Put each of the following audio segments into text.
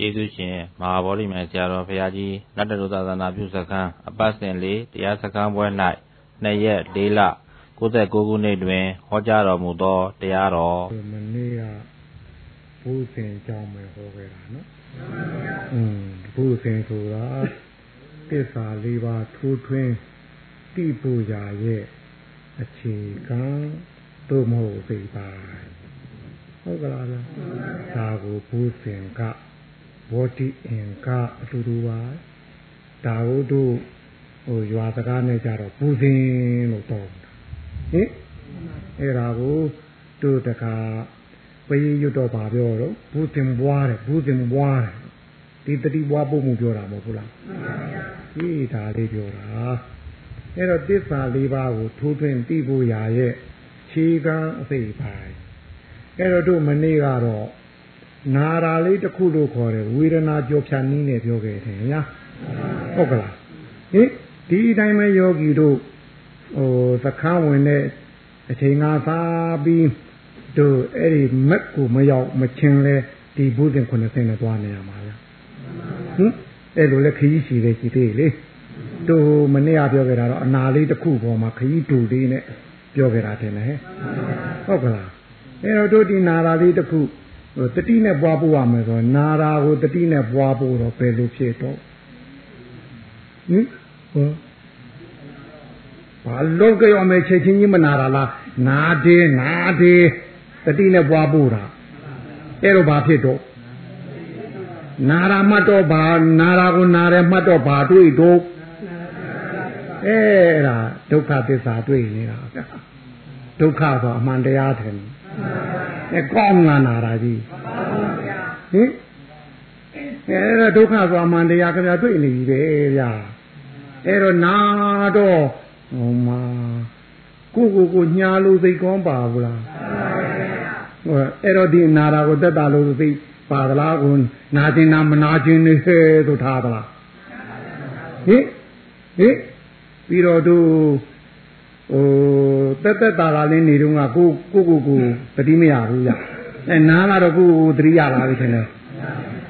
ကျေးဇူးရှင်မဟာဗောဓိမြိုင်ဆရာတော်ဘုရားကြီးနတ်တလူသာသနာပြုစခန်းအပတ်စဉ်လေးတရားစခန်းပွဲ၌နှစ်ရက်၄လ69ခုနှစ်တွင်ဟောကြားတော်မူသောတရားတော်မနေ့ကဘုဇင်ကြောင်းပဲဟောခဲ့တာနော်อืมဘုဇင်ဆိုတာတစ္ဆာ၄ပါးထိုးထွင်းတိပူရာရဲ့အခြေခံတို့မဟုတ်သိပါဟုတ်ကလားဗျာဒါကိုဘုဇင်က ဝတိအင်ကအတူတူပါဒါဟုတ်တို့ဟိုရွာစကားနဲ့ကြတော့ပူဇင်လို့တော့ဟင်အဲ့ဒါကိုတို့တခါပေးရွတ်တော့ပါပြောတော့ဘူးတင်ဘွားတယ်ဘူးတင်ဘွားတယ်ဒီတတိဘွားပုံမှုပြောတာမဟုတ်ဘူးလားဒီဒါလေးပြောတာအဲ့တော့တစ္ဆာလေးပါးကိုထိုးထွင်းသိဖို့ရာရဲ့ခြေကံအစိပ်ပိုင်းအဲ့တော့တို့မနေ့ကတော့ နာရာလေးတစ်ခုလို့ခေါ်တယ်ဝေဒနာကြောဖြာနည်းနဲ့ပြောခဲ့တယ်ညာဟုတ်ကလားဟင်ဒီအတိုင်းပဲယောဂီတို့ဟိုသခန်းဝင်တဲ့အချိန်ကစားပြီးတို့အဲ့ဒီမက်ကိုမရောက်မချင်းလဲဒီဘုဇင်90နဲ့သွားနေရမှာလားဟင်အဲ့လိုလဲခကြီးရှိတယ်ရှိသေးလေတို့မနေ့ကပြောခဲ့တာတော့အနာလေးတစ်ခုပေါ်မှာခကြီးတူလေးနဲ့ပြောခဲ့တာတင်လေဟုတ်ကလားအဲ့တော့တို့ဒီနာရာလေးတစ်ခု တတိနဲ့ပွားဖို့ရမယ်ဆိုနာရာကိုတတိနဲ့ပွားဖို့တော့ဘယ်လိုဖြစ်တော့ဟင်ဟောဘာလုံးကြောမယ်ချက်ချင်းကြီးမနာတာလားနာတယ်နာတယ်တတိနဲ့ပွားဖို့တာအဲ့တော့ဘာဖြစ်တော့နာရာမှတ်တော့ဘာနာရာကိုနာရဲမှတ်တော့ဘာတွေ့တော့အဲ့ဒါဒုက္ခသစ္စာတွေ့နေတာဒုက္ခဆိုအမှန်တရားတယ် အဲကောင်းလာနာတာကြီးဟင်အဲ့ဒါဒုက္ခဆိုအမှန်တရားခင်ဗျာတွေ့နေပြီပဲဗျာအဲ့တော့နာတော့ဟိုမှာကိုကိုကိုညာလို့စိတ်ကောင်းပါဘူးလားဟိုအဲ့တော့ဒီနာတာကိုတက်တာလို့သိပါသလားကိုနာကျင်နာမနာကျင်နေဟဲ့ဆိုထားသလားဟင်ဟင်ပြီးတော့သူ ဟိုတက်တက်တာလာလင်းနေတော့ကကိုကိုကိုကိုတတိမရဘူးကြအဲနားလာတော့ကိုကိုတတိရလာပြီထင်တယ်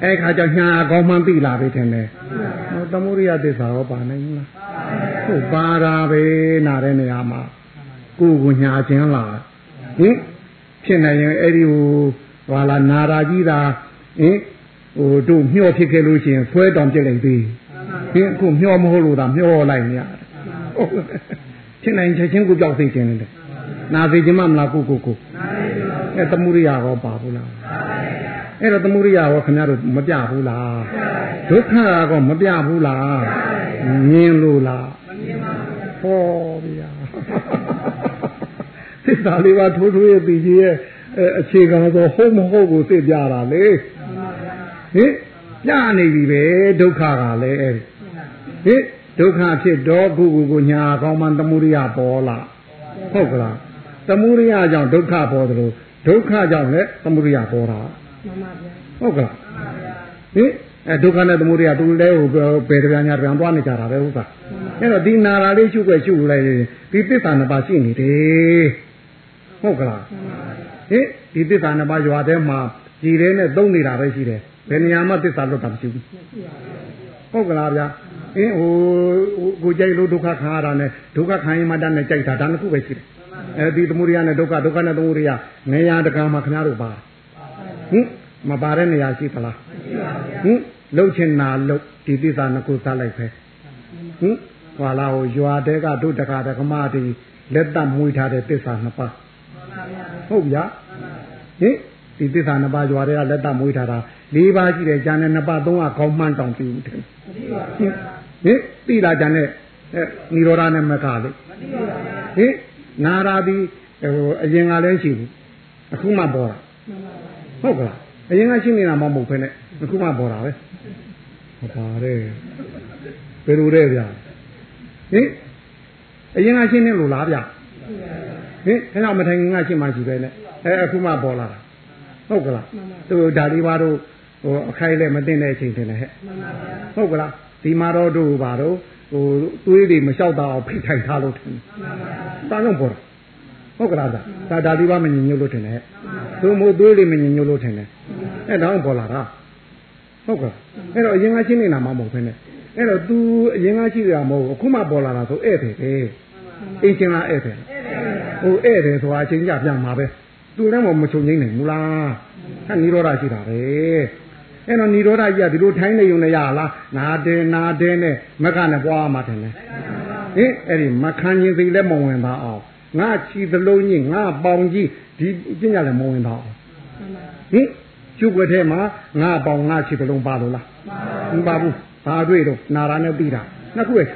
အဲခါကျညာကောင်းမှန်းသိလာပြီထင်တယ်ဟောသမုဒိယသစ္စာရောပါနိုင်ဘူးလားဟုတ်ပါတာပဲနာတဲ့နေရာမှာကိုကိုညာခြင်းလာဟင်ဖြစ်နေရင်အဲ့ဒီဟိုဟာလာနာရာကြီးတာဟင်ဟိုတို့မျောဖြစ်ခဲ့လို့ရှိရင်ဆွဲတောင်ပြစ်လိုက်သေးဟင်အခုမျောမဟုတ်လို့ဒါမျောလိုက်နေရတယ် ဖြစ်နိုင်ချက်ချင်းကိုကြောက်သိခြင်းတယ်နာသိခြင်းမမလားကိုကိုကိုအဲသမုဒိယရောပါဘူးလားအဲ့တော့သမုဒိယရောခင်ဗျားတို့မပြဘူးလားဒုက္ခကောမပြဘူးလားမြင်လို့လားဟောဗျာသစ္စာလေးပါထိုးထိုးရဲ့ပြီးကြီးရဲ့အခြေခံဆိုဟုတ်မဟုတ်ကိုသိကြတာလေဟင်ပြနေပြီပဲဒုက္ခကလည်းအဲ့ဟင် ဒုက္ခဖြစ်တော့ခုခုကိုညာကောင်းမှသမုဒိယပေါ်လာဟုတ်ကလားသမုဒိယကြောင့်ဒုက္ခပေါ်တယ်လို့ဒုက္ခကြောင့်လည်းသမုဒိယပေါ်တာမှန်ပါဗျာဟုတ်ကလားဟင်အဲဒုက္ခနဲ့သမုဒိယတူလဲဟိုဘယ်တရားညာပြန်သွားနေကြတာပဲဟုတ်ကဲ့အဲ့တော့ဒီနာရာလေးရှုွယ်ရှုလိုက်ဒီသစ္စာနှစ်ပါးရှိနေတယ်ဟုတ်ကလားဟင်ဒီသစ္စာနှစ်ပါးရွာထဲမှာကြည်ရဲနဲ့သုံးနေတာပဲရှိတယ်ဘယ်နေရာမှသစ္စာလွတ်တာမရှိဘူးဟုတ်ကလားဗျာ အင်းဟိုကိုကြိုက်လို့ဒုက္ခခံရတာနဲ့ဒုက္ခခံရင်မှတတ်နဲ့ကြိုက်တာဒါနှစ်ခုပဲရှိတယ်အဲဒီသမုဒိယနဲ့ဒုက္ခဒုက္ခနဲ့သမုဒိယနေရာတကမှာခင်ဗျားတို့ပါဟင်မပါတဲ့နေရာရှိသလားဟင်လှုပ်ချင်တာလှုပ်ဒီသစ္စာနှစ်ခုသတ်လိုက်ပဲဟင်ဟွာလာဟိုရွာတဲကတို့တကာတကမတီလက်တမွေးထားတဲ့သစ္စာနှစ်ပါးဟုတ်ဗျာဟင်ဒီသစ္စာနှစ်ပါးရွာတဲကလက်တမွေးထားတာ၄ပါးရှိတယ်ကျန်တဲ့နှစ်ပါးသုံးကကောင်းမှန်းတောင်ပြီးတယ် ဟင်သိလားကျန်တဲ့နိရောဓနဲ့မကလေဟင်နာရာပြီးဟိုအရင်ကလည်းရှိဘူးအခုမှပေါ်တာဟုတ်ကလားအရင်ကရှိနေတာမဟုတ်ဖ ೇನೆ အခုမှပေါ်တာပဲဟုတ်ပါတယ်ဘယ်လိုလဲဗျာဟင်အရင်ကရှင်းနေလို့လားဗျဟင်အဲ့တော့မထိုင်ခင်ကရှင်းမှရှိပဲနဲ့အဲအခုမှပေါ်လာတာဟုတ်ကလားသူဒါဒီပါတို့ဟိုအခိုက်လည်းမသိတဲ့အချိန်တင်တယ်ဟဲ့ဟုတ်ကလား ဒီမှာတော့တို့ပါတော့ဟိုသွေးတွေမလျှောက်တော့ဖိထိုင်ထားလို့ထင်တယ်တာလုံးပေါ်တာဟုတ်ကလားဒါဒါဒီပါမညင်ညွတ်လို့ထင်တယ်သူမို့သွေးတွေမညင်ညွတ်လို့ထင်တယ်အဲတော့ပေါ်လာတာဟဟုတ်ကဲ့အဲ့တော့အရင်ကရှင်းနေတာမှမဟုတ်ဘဲနဲ့အဲ့တော့ तू အရင်ကရှိတာမဟုတ်ဘူးအခုမှပေါ်လာတာဆိုဧည့်တယ်ပဲအိမ်ချင်းလားဧည့်တယ်ဟိုဧည့်တယ်ဆိုတာအချင်းကြပြန်မှာပဲသူလည်းမချုံငိမ့်နိုင်ဘူးလားဟာနိရောဓရှိတာပဲ အဲ့တော့နိရောဓကြီးကဒီလိုထိုင်းနေုံနဲ့ရလားနာတယ်နာတယ်နဲ့မကနဲ့ပွားမှတယ်လေဟင်အဲ့ဒီမခံရင်စိတ်လည်းမဝင်ပါအောင်ငါချီသလုံးကြီးငါပေါင်ကြီးဒီပညာလည်းမဝင်ပါအောင်ဟင်ကျုပ်ွက်ထဲမှာငါပေါင်ငါချီသလုံးပါလို့လားမပါဘူးဘာတွေ့တော့နာရာနဲ့ပြီးတာနှစ်ခုရဲ့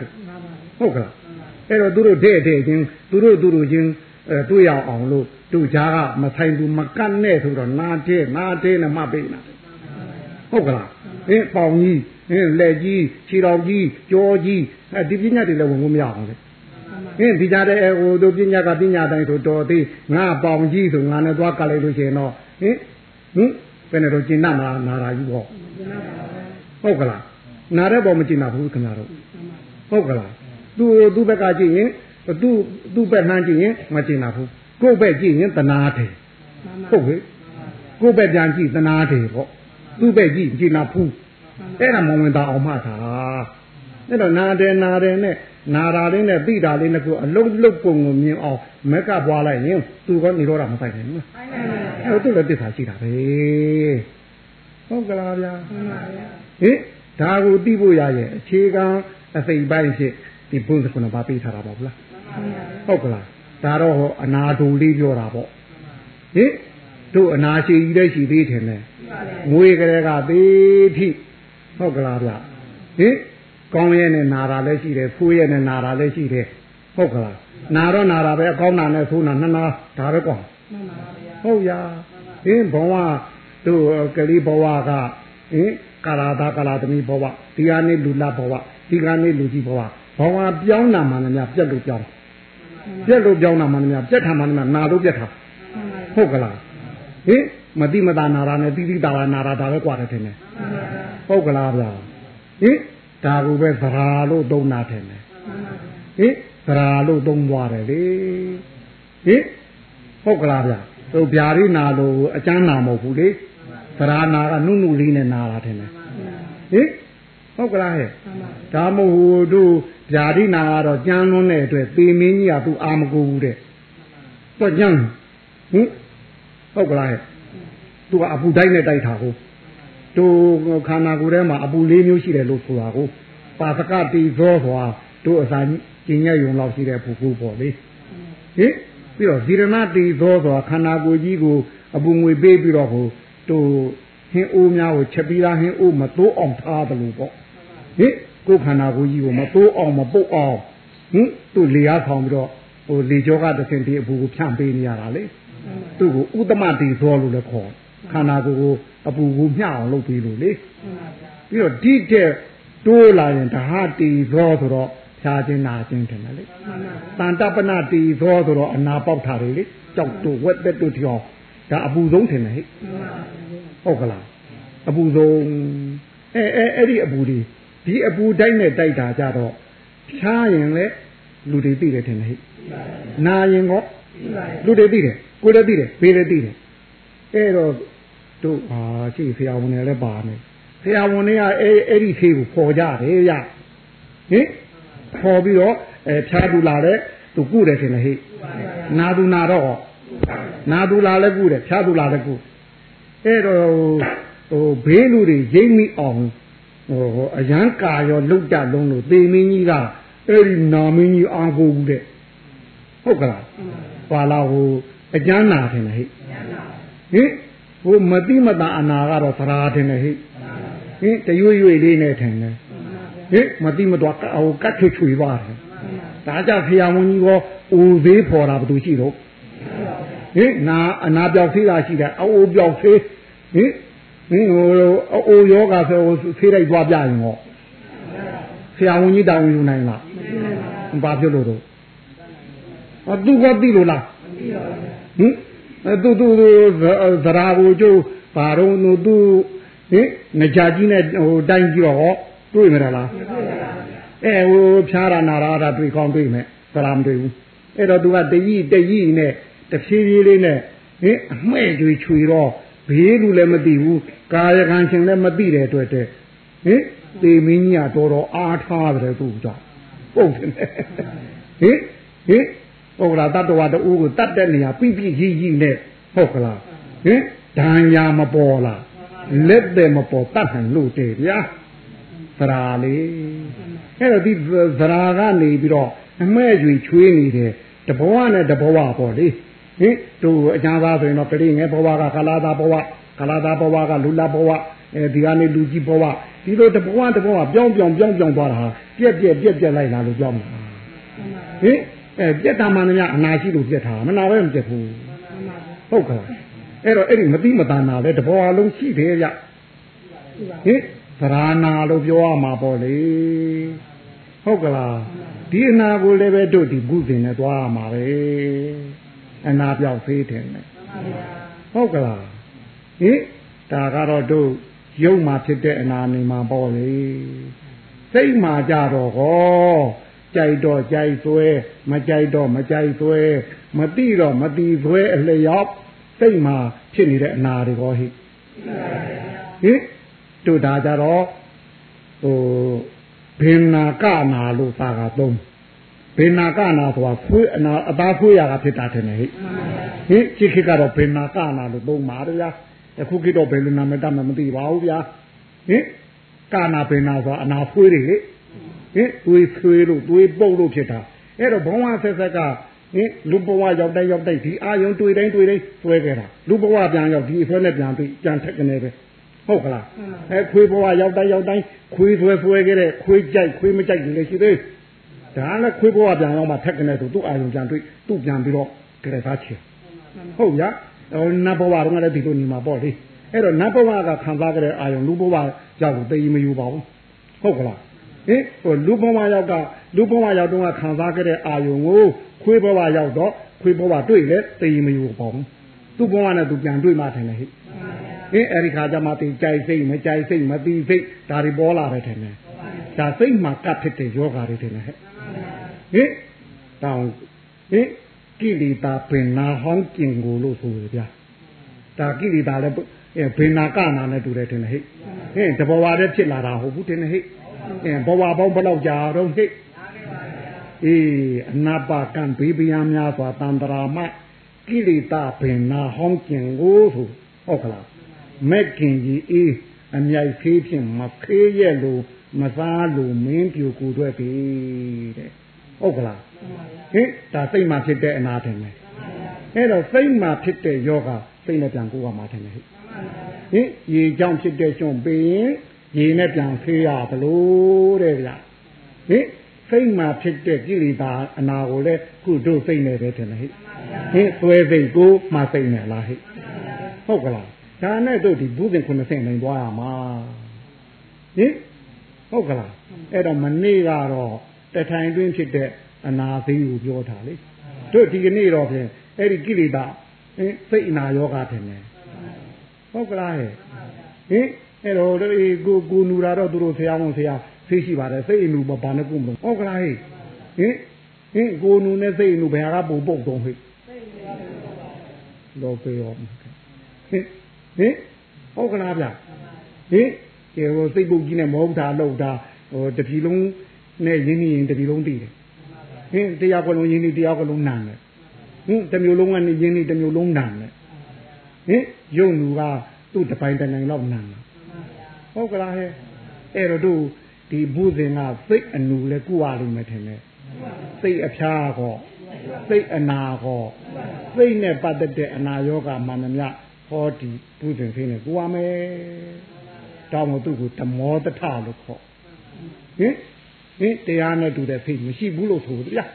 ဟုတ်ကလားအဲ့တော့သူတို့တဲ့တဲ့ချင်းသူတို့သူတို့ချင်းအဲတွေ့ရအောင်လို့သူ့ကြားကမဆိုင်ဘူးမကတ်နဲ့ဆိုတော့နာတဲ့နာတဲ့နဲ့မှပေးနာ ဟုတ်ကလားအင်းပေါင်ကြီးအင်းလက်ကြီးခြေတော်ကြီးကြောကြီးအဲဒီပညာတွေလည်းဝင်လို့မရအောင်လေအင်းဒီကြတဲ့ဟိုတို့ပညာကပညာတိုင်းဆိုတော်သေးငါပေါင်ကြီးဆိုငါနဲ့သွားကလိုက်လို့ရှိရင်တော့ဟင်ဟင်ဘယ်နဲ့တော့ကျင်နာမလားနာရာကြီးပေါ့ဟုတ်ကလားနာတဲ့ပေါ်မကျင်နာဘူးခင်ဗျားတို့ဟုတ်ကလားသူသူ့ဘက်ကကြည့်ရင်သူ့သူ့ဘက်နှမ်းကြည့်ရင်မကျင်နာဘူးကိုယ့်ဘက်ကြည့်ရင်တနာတယ်ဟုတ်ပြီကိုယ့်ဘက်ပြန်ကြည့်တနာတယ်ပေါ့ သူ့ဘက်ကြည့်ကျင်နာဘူးအဲ့ဒါမဝင်တာအောင်မှသာအဲ့တော့နာတယ်နာတယ်နဲ့နာတာလေးနဲ့သိတာလေးနဲ့ကိုအလုံးလုံးပုံကိုမြင်အောင်မက်ကပွားလိုက်ရင်သူကနေတော့တာမဆိုင်နိုင်ဘူးအဲ့တော့သူ့လည်းတစ္ဆာရှိတာပဲဟုတ်ကလားဗျာဟင်ဒါကိုသိဖို့ရရဲ့အခြေခံအစိပ်ပိုင်းဖြစ်ဒီဘုန်းစကုဏဘာပေးထားတာပေါ့ဗျာဟုတ်ကလားဒါတော့ဟောအနာဒူလေးပြောတာပေါ့ဟင် တို့အနာရှိကြီးတဲ့ရှိသေးတယ်နဲ့ငွေကလေးကသေးထိဟုတ်ကလားဗျဟင်ကောင်းရဲနဲ့နာတာလည်းရှိတယ်ဖိုးရဲနဲ့နာတာလည်းရှိတယ်ဟုတ်ကလားနာတော့နာတာပဲအကောင်းနာနဲ့ဆိုးနာနှစ်နာဒါပဲကွာဟုတ်ရဟင်ဘဝတို့ကလေးဘဝကဟင်ကာလာသာကာလာသမီးဘဝဒီကနေ့လူလဘဝဒီကနေ့လူကြီးဘဝဘဝပြောင်းတာမှလည်းများပြက်လို့ပြောင်းပြက်လို့ပြောင်းတာမှလည်းများပြက်တာမှလည်းများနာလို့ပြက်တာဟုတ်ကလား ဟင်မတိမတာနာရာနဲ့တိတိတာရာနာရာဒါပဲကွာတယ်ထင်တယ်ဟုတ်ကလားဗျာဟင်ဒါကိုပဲသရာလို့သုံးတာထင်တယ်ဟင်သရာလို့သုံးသွားတယ်လေဟင်ဟုတ်ကလားဗျာသူဗျာရိနာလို့အကျမ်းနာမဟုတ်ဘူးလေသရာနာကနုနုလေးနဲ့နာတာထင်တယ်ဟင်ဟုတ်ကလားဟဲ့ဒါမဟုတ်တို့ဗျာဒိနာကတော့ကြမ်းလွန်းတဲ့အတွက်ပေမင်းကြီးကသူအာမကူဘူးတဲ့တော့ကြမ်းဟင် ဟုတ်ကလားဟဲ့သူကအပူတိုင်းနဲ့တိုက်တာကိုတို့ခန္ဓာကိုယ်ထဲမှာအပူလေးမျိုးရှိတယ်လို့ဆိုတာကိုပါစကတိသောဆိုတာတို့အစာကျင်ရယုံလောက်ရှိတဲ့ဖူဖူပေါ့လေဟင်ပြီးတော့ဇီရဏတိသောဆိုတာခန္ဓာကိုယ်ကြီးကိုအပူငွေပေးပြီးတော့ဟိုတို့ဟင်းအိုးများကိုချက်ပြီးသားဟင်းအိုးမတိုးအောင်ထားတယ်လို့ပေါ့ဟင်ကိုယ်ခန္ဓာကိုယ်ကြီးကိုမတိုးအောင်မပုတ်အောင်ဟင်သူ့လေအားဆောင်ပြီးတော့ဟိုလေကြောကတစ်ဆင့်ဒီအပူကိုဖြန့်ပေးနေရတာလေ သူ့ကိုဥတ္တမတိသောလို့လည်းခေါ်ခန္ဓာကိုယ်ကိုအပူကိုမျှအောင်လုပ်ပြီးလို့လေပြီးတော့ဒီတဲ့တိုးလာရင်ဓာတိသောဆိုတော့ဖြာခြင်းနာခြင်းတယ်လေတန်တပနတိသောဆိုတော့အနာပေါက်တာတွေလေကြောက်တို့ဝက်သက်တို့ပြောဒါအပူဆုံးထင်တယ်ဟဲ့ဟုတ်ကလားအပူဆုံးအဲအဲအဲ့ဒီအပူဒီဒီအပူတိုက်နဲ့တိုက်တာကြတော့ဖြားရင်လေလူတွေသိတယ်ထင်တယ်ဟဲ့နာရင်ကောလူတွေသိတယ် ကိုယ်လည်းသိတယ်ဘေးလည်းသိတယ်အဲ့တော့တို့အာရှိဆရာဝန်တွေလည်းပါနေဆရာဝန်တွေကအဲအဲ့ဒီသေးကိုပေါ်ကြတယ်ရဟင်ပေါ်ပြီးတော့အဲဖြားသူလာတဲ့သူကုတယ်ထင်တယ်ဟဲ့နာသူနာတော့နာသူလာလည်းကုတယ်ဖြားသူလာလည်းကုအဲ့တော့ဟိုဘေးလူတွေရိမ့်မိအောင်ဟိုအရန်ကာရောလုတ်ကြလုံးလို့သေမင်းကြီးကအဲ့ဒီနာမင်းကြီးအာကိုဘူးတဲ့ဟုတ်ကလားပါလာဟို အကျမ်းနာထင်တယ်ဟဲ့ဟင်ဟိုမတိမတာအနာကတော့သရာထင်တယ်ဟိဟင်တရွေ့ရွေ့လေးနဲ့ထင်တယ်ဟင်မတိမတော့ဟိုကတ်ချွချွေပါတယ်ဒါကြဖျာဝန်ကြီးကအိုသေးဖော်တာဘယ်သူရှိတော့ဟင်နာအနာပြောက်သေးတာရှိတယ်အိုးပြောက်သေးဟင်ဟင်ဟိုအိုးယောဂဆိုဖေးလိုက်သွားပြရင်ဟောဆရာဝန်ကြီးတောင်းယူနိုင်လားဘာဖြစ်လို့တော့အတူကသိလို့လား ဟင်သူသူသရာကိုကျိုးဘာတော့သူဟင်ငကြကြီးနဲ့ဟိုတိုင်းပြီးတော့ဟောတွေ့မလားအဲဟိုဖြားရနာရတာတွေ့ကောင်းတွေ့မယ်သရာမတွေ့ဘူးအဲ့တော့သူကတကြီးတကြီးနဲ့တဖြည်းဖြည်းလေးနဲ့ဟင်အမှဲ့ကြွေချွေတော့ဘေးလူလည်းမသိဘူးကာယကံရှင်လည်းမသိတဲ့အတွက်တဲ့ဟင်တေမင်းကြီးကတော်တော်အားထားတယ်သူကြောင့်ဟုတ်တယ်ဟင်ဟင် ဟုတ်လားတတ္တဝါတူကိုတတ်တဲ့နေရာပြပြကြီးကြီးနဲ့ဟုတ်ကလားဟင်ဒဏ်ရာမပေါ်လားလက်တယ်မပေါ်တတ်နိုင်လို့တဲ့ဗျာသရာလေးအဲ့တော့ဒီသရာကနေပြီးတော့အမဲ့ကျွေချွေးနေတယ်တဘဝနဲ့တဘဝပေါ့လေဟင်တို့အညာသားဆိုရင်တော့ကလေးငယ်ဘဝကခလာသားဘဝခလာသားဘဝကလူလာဘဝအဲဒီကနေလူကြီးဘဝဒီလိုတဘဝတဘဝပြောင်းပြောင်းပြောင်းပြောင်းသွားတာဟာပြက်ပြက်ပြက်ပြက်လိုက်လာလို့ပြောင်းမှာဟင် အဲပြက်တာမှန်များအနာရှိလို့ပြက်တာမနာပဲမပြက်ဘူးဟုတ်ကဲ့အဲ့တော့အဲ့ဒီမတိမတာနာလဲတဘောလုံးရှိတယ်ကြဟင်သရဏာလို့ပြောရမှာပေါ့လေဟုတ်ကလားဒီအနာကိုလည်းပဲတို့ဒီဘုဇင်နဲ့သွားရမှာပဲအနာပြောက်သေးတယ်နဲ့ဟုတ်ကလားဟင်ဒါကတော့တို့ရုပ်မှာဖြစ်တဲ့အနာနေမှာပေါ့လေစိတ်မှာကြတော့ဟော ကြိုက်တော့ကြိုက်သွဲမကြိုက်တော့မကြိုက်သွဲမတိတော့မတိသွဲအလျောက်စိတ်မှာဖြစ်နေတဲ့အနာတွေဟောဟိဟင်တို့ဒါကြတော့ဟိုဘင်နာကနာလို့သာကသုံးဘင်နာကနာဆိုတာဖွေးအနာအသားဖွေးရတာဖြစ်တာတယ်ဟိဟင်จิตခိကတော့ဘင်နာကနာလို့သုံးပါဗျာအခုကိတော့ဘယ်လိုနာမည်တတ်မှမသိပါဘူးဗျာဟင်ကာနာဘင်နာဆိုတာအနာဖွေးတွေလေ ဟင်သွေးဆွေးလို့သွေးပုတ်လို့ဖြစ်တာအဲ့တော့ဘဝဆက်ဆက်ကဟင်လူဘဝရောက်တိုင်းရောက်တိုင်းဒီအာယုံတွေ့တိုင်းတွေ့တိုင်းဆွဲခဲ့တာလူဘဝပြန်ရောက်ဒီအဆွဲနဲ့ပြန်တွေ့ပြန်ထက်ကနေပဲဟုတ်ကလားအဲခွေးဘဝရောက်တိုင်းရောက်တိုင်းခွေးဆွဲဆွဲခဲ့တဲ့ခွေးကြိုက်ခွေးမကြိုက်ဘူးလေရှိသေးဒါလည်းခွေးဘဝပြန်ရောက်မှထက်ကနေဆိုသူ့အာယုံပြန်တွေ့သူ့ပြန်ပြီးတော့ကြရသားချင်ဟုတ်ရဟိုနတ်ဘဝတော့လည်းဒီလိုနေမှာပေါ့လေအဲ့တော့နတ်ဘဝကခံစားကြတဲ့အာယုံလူဘဝရောက်ကိုသိမယူပါဘူးဟုတ်ကလား ဟင်ဟိုလူဘဝရောက်ကလူဘဝရောက်တော့ခံစားကြတဲ့အာယုံကိုခွေးဘဝရောက်တော့ခွေးဘဝတွေ့လေသိမယူပါဘူးသူ့ဘဝနဲ့သူပြန်တွေ့မှထင်တယ်ဟိဟင်အဲ့ဒီခါကျမှသိကြိုက်စိတ်မကြိုက်စိတ်မသိစိတ်ဒါတွေပေါ်လာတယ်ထင်တယ်ဒါစိတ်မှာကပ်ဖြစ်တဲ့ယောဂါတွေထင်တယ်ဟဲ့ဟင်တောင်းဟင်ကိလေသာပင်နာဟောင်းကျင်ကိုလို့ဆိုရဗျာဒါကိလေသာလည်းအဲဘင်နာကနာနဲ့တူတယ်ထင်တယ်ဟဲ့ဟင်တဘဝတည်းဖြစ်လာတာဟုတ်ဘူးထင်တယ်ဟဲ့ အဲဘဝပေါင်းဘယ်လောက်ကြာတော့ဟဲ့အေးအနာပါကံဘေးဗျာများစွာတန္တရာမကိလေသာပင်နာဟောင်းကျင်ကိုဆိုဟုတ်ကလားမက်ကင်ကြီးအေးအမြိုက်ဖေးဖြင့်မဖေးရဲ့လို့မစားလို့မင်းပြူကူတွေ့ပြီတဲ့ဟုတ်ကလားဟင်ဒါစိတ်မှဖြစ်တဲ့အနာတယ်မယ်အဲ့တော့စိတ်မှဖြစ်တဲ့ယောဂစိတ်နဲ့ပြန်ကိုယ်ကမှတယ်မယ်ဟင်ရေကြောင့်ဖြစ်တဲ့ရှင်ပင် ရေနဲ့ပြန်ဖေးရဘလို့တဲ့ဗျဟင်စိတ်မှဖြစ်တဲ့ကိလေသာအနာကိုလည်းခုတို့စိတ်နဲ့ပဲတယ်ဟင်ဟင်သွဲစိတ်ကိုမှစိတ်နဲ့လားဟိဟုတ်ကလားဒါနဲ့တို့ဒီဘုဇင်90နိုင်သွားရမှာဟင်ဟုတ်ကလားအဲ့တော့မနေ့ကတော့တထိုင်တွင်းဖြစ်တဲ့အနာသိကိုပြောတာလေတို့ဒီကနေ့တော့ဖြင့်အဲ့ဒီကိလေသာဟင်စိတ်အနာယောဂထင်တယ်ဟုတ်ကလားဟဲ့ဟင် အဲ့တော့ဒီကိုကိုနူတာတော့သူတို့ဆရာမဆရာသိရှိပါတယ်စိတ်အနူဘာနဲ့ကုမလို့ဟုတ်ကလားဟဲ့ဟင်ဟင်ကိုနူနဲ့စိတ်အနူဘယ်ဟာကပုံပုတ်တော့ဟဲ့လောပေရောဟင်ဟင်ဟုတ်ကလားဗျဟင်ကျေဟိုစိတ်ပုတ်ကြီးနဲ့မောတာလောက်တာဟိုတပြီလုံးနဲ့ရင်းနေရင်တပြီလုံးတည်တယ်ဟင်တရားကလုံးရင်းနေတရားကလုံးနံတယ်ဟင်တမျိုးလုံးကနေရင်းနေတမျိုးလုံးနံတယ်ဟင်ယုံလူကသူ့တပိုင်းတနိုင်လောက်နံတယ် ဟုတ်ကလားဟဲ့အဲ့တော့တို့ဒီဘုဇင်ကစိတ်အနူလဲကုရလိမ့်မယ်ထင်တယ်စိတ်အဖျားကောစိတ်အနာကောစိတ်နဲ့ပတ်သက်တဲ့အနာယောဂမှန်သမျှဟောဒီဘုဇင်ဖိနေကိုရမယ်တောင်းမသူ့ကိုတမောတထလို့ခေါ်ဟင်ဟင်တရားနဲ့တူတဲ့ဖိမရှိဘူးလို့ဆိုဗျာ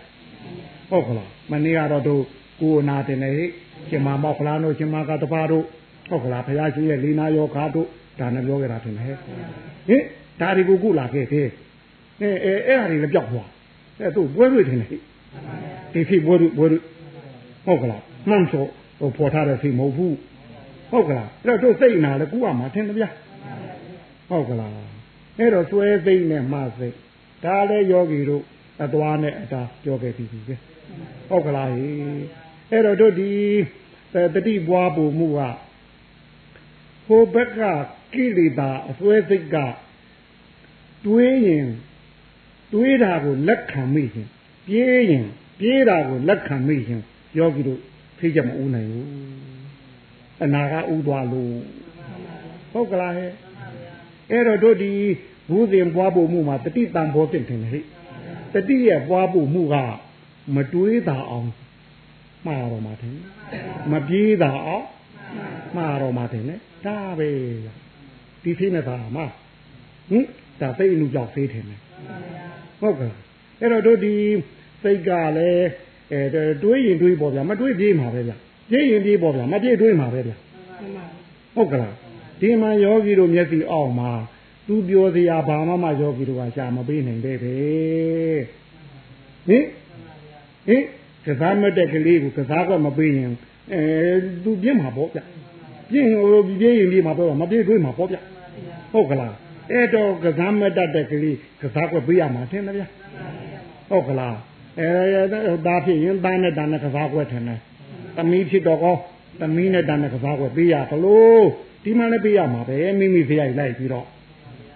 ဟုတ်ကလားမနေ့ကတော့တို့ကိုနာတင်နေဟိရှင်မမောက်ခလားတို့ရှင်မကတပါတို့ဟုတ်ကလားဘုရားရှိရဲ့လေးနာယောဂါတို့ ဒါနဲ့ပြောကြတာတင်ဟဲ့ဟင်ဒါတွေကိုကုလာခဲ့တယ်အဲအဲအဲ့ဟာတွေလည်းပြောက်သွားအဲသူပွဲတွေ့တင်နေဟိဒီဖိပွဲတွေ့ပွဲတွေ့ဟုတ်ကလားမှန်ဆိုဟိုပေါ်ထားတဲ့ဖိမဟုတ်ဘူးဟုတ်ကလားအဲ့တော့တို့စိတ်နာလဲကုရမှာထင်တယ်ဗျာဟုတ်ကလားအဲ့တော့သွဲသိမ့်နဲ့မှစိတ်ဒါလည်းယောဂီတို့အသွားနဲ့အတာပြောခဲ့ပြီးပြီပဲဟုတ်ကလားဟိအဲ့တော့တို့ဒီတတိပွားပူမှုကဖိုဘက်က ကိလေသာအစွဲစိတ်ကတွေးရင်တွေးတာကိုလက်ခံမိရင်ပြေးရင်ပြေးတာကိုလက်ခံမိရင်ယောဂီတို့ဖိကြမဦးနိုင်ဘူးအနာကဥသွားလို့ဟုတ်ကလားဟဲ့အဲ့တော့တို့ဒီဘူးစဉ်ပွားဖို့မှုမှာတတိတံဘောဖြစ်တယ်ဟဲ့တတိရဲ့ပွားဖို့မှုကမတွေးတာအောင်မှားတော့မှာတယ်မပြေးတာအောင်မှားတော့မှာတယ်လေဒါပဲ ဒီဖိနေတာမှာဟင်ဒါသိအမှုကြောင့်ဖေးတယ်ဟုတ်ကဲ့အဲ့တော့တို့ဒီစိတ်ကလည်းအဲတွေးရင်တွေးပေါ့ဗျာမတွေးပြေးမှာပဲဗျာပြေးရင်ပြေးပေါ့ဗျာမပြေးတွေးမှာပဲဗျာဟုတ်ကလားဒီမှာယောဂီတို့မျက်စိအောက်မှာသူပြောစရာဘာမှမယောဂီတို့ကရှာမပေးနိုင်ပဲပဲဟင်ဟင်ကစားမတဲ့ကလေးကိုကစားကမပေးရင်အဲသူပြင်းမှာပေါ့ဗျ ပြင်းဟိုပြေးရင်ပြေးမှာပေါ့မပြေးတွေးမှာပေါ့ဗျဟုတ်ကလားအဲ့တော့ကစားမတတ်တဲ့ကလေးကစားကွက်ပေးရမှာထင်တယ်ဗျဟုတ်ကလားအဲဒါဖြစ်ရင်သားနဲ့တန်နဲ့ကစားကွက်ထင်တယ်သမီးဖြစ်တော့ကောသမီးနဲ့တန်နဲ့ကစားကွက်ပေးရသလိုဒီမှလည်းပေးရမှာပဲမိမိဖရိုက်လိုက်ပြီးတော့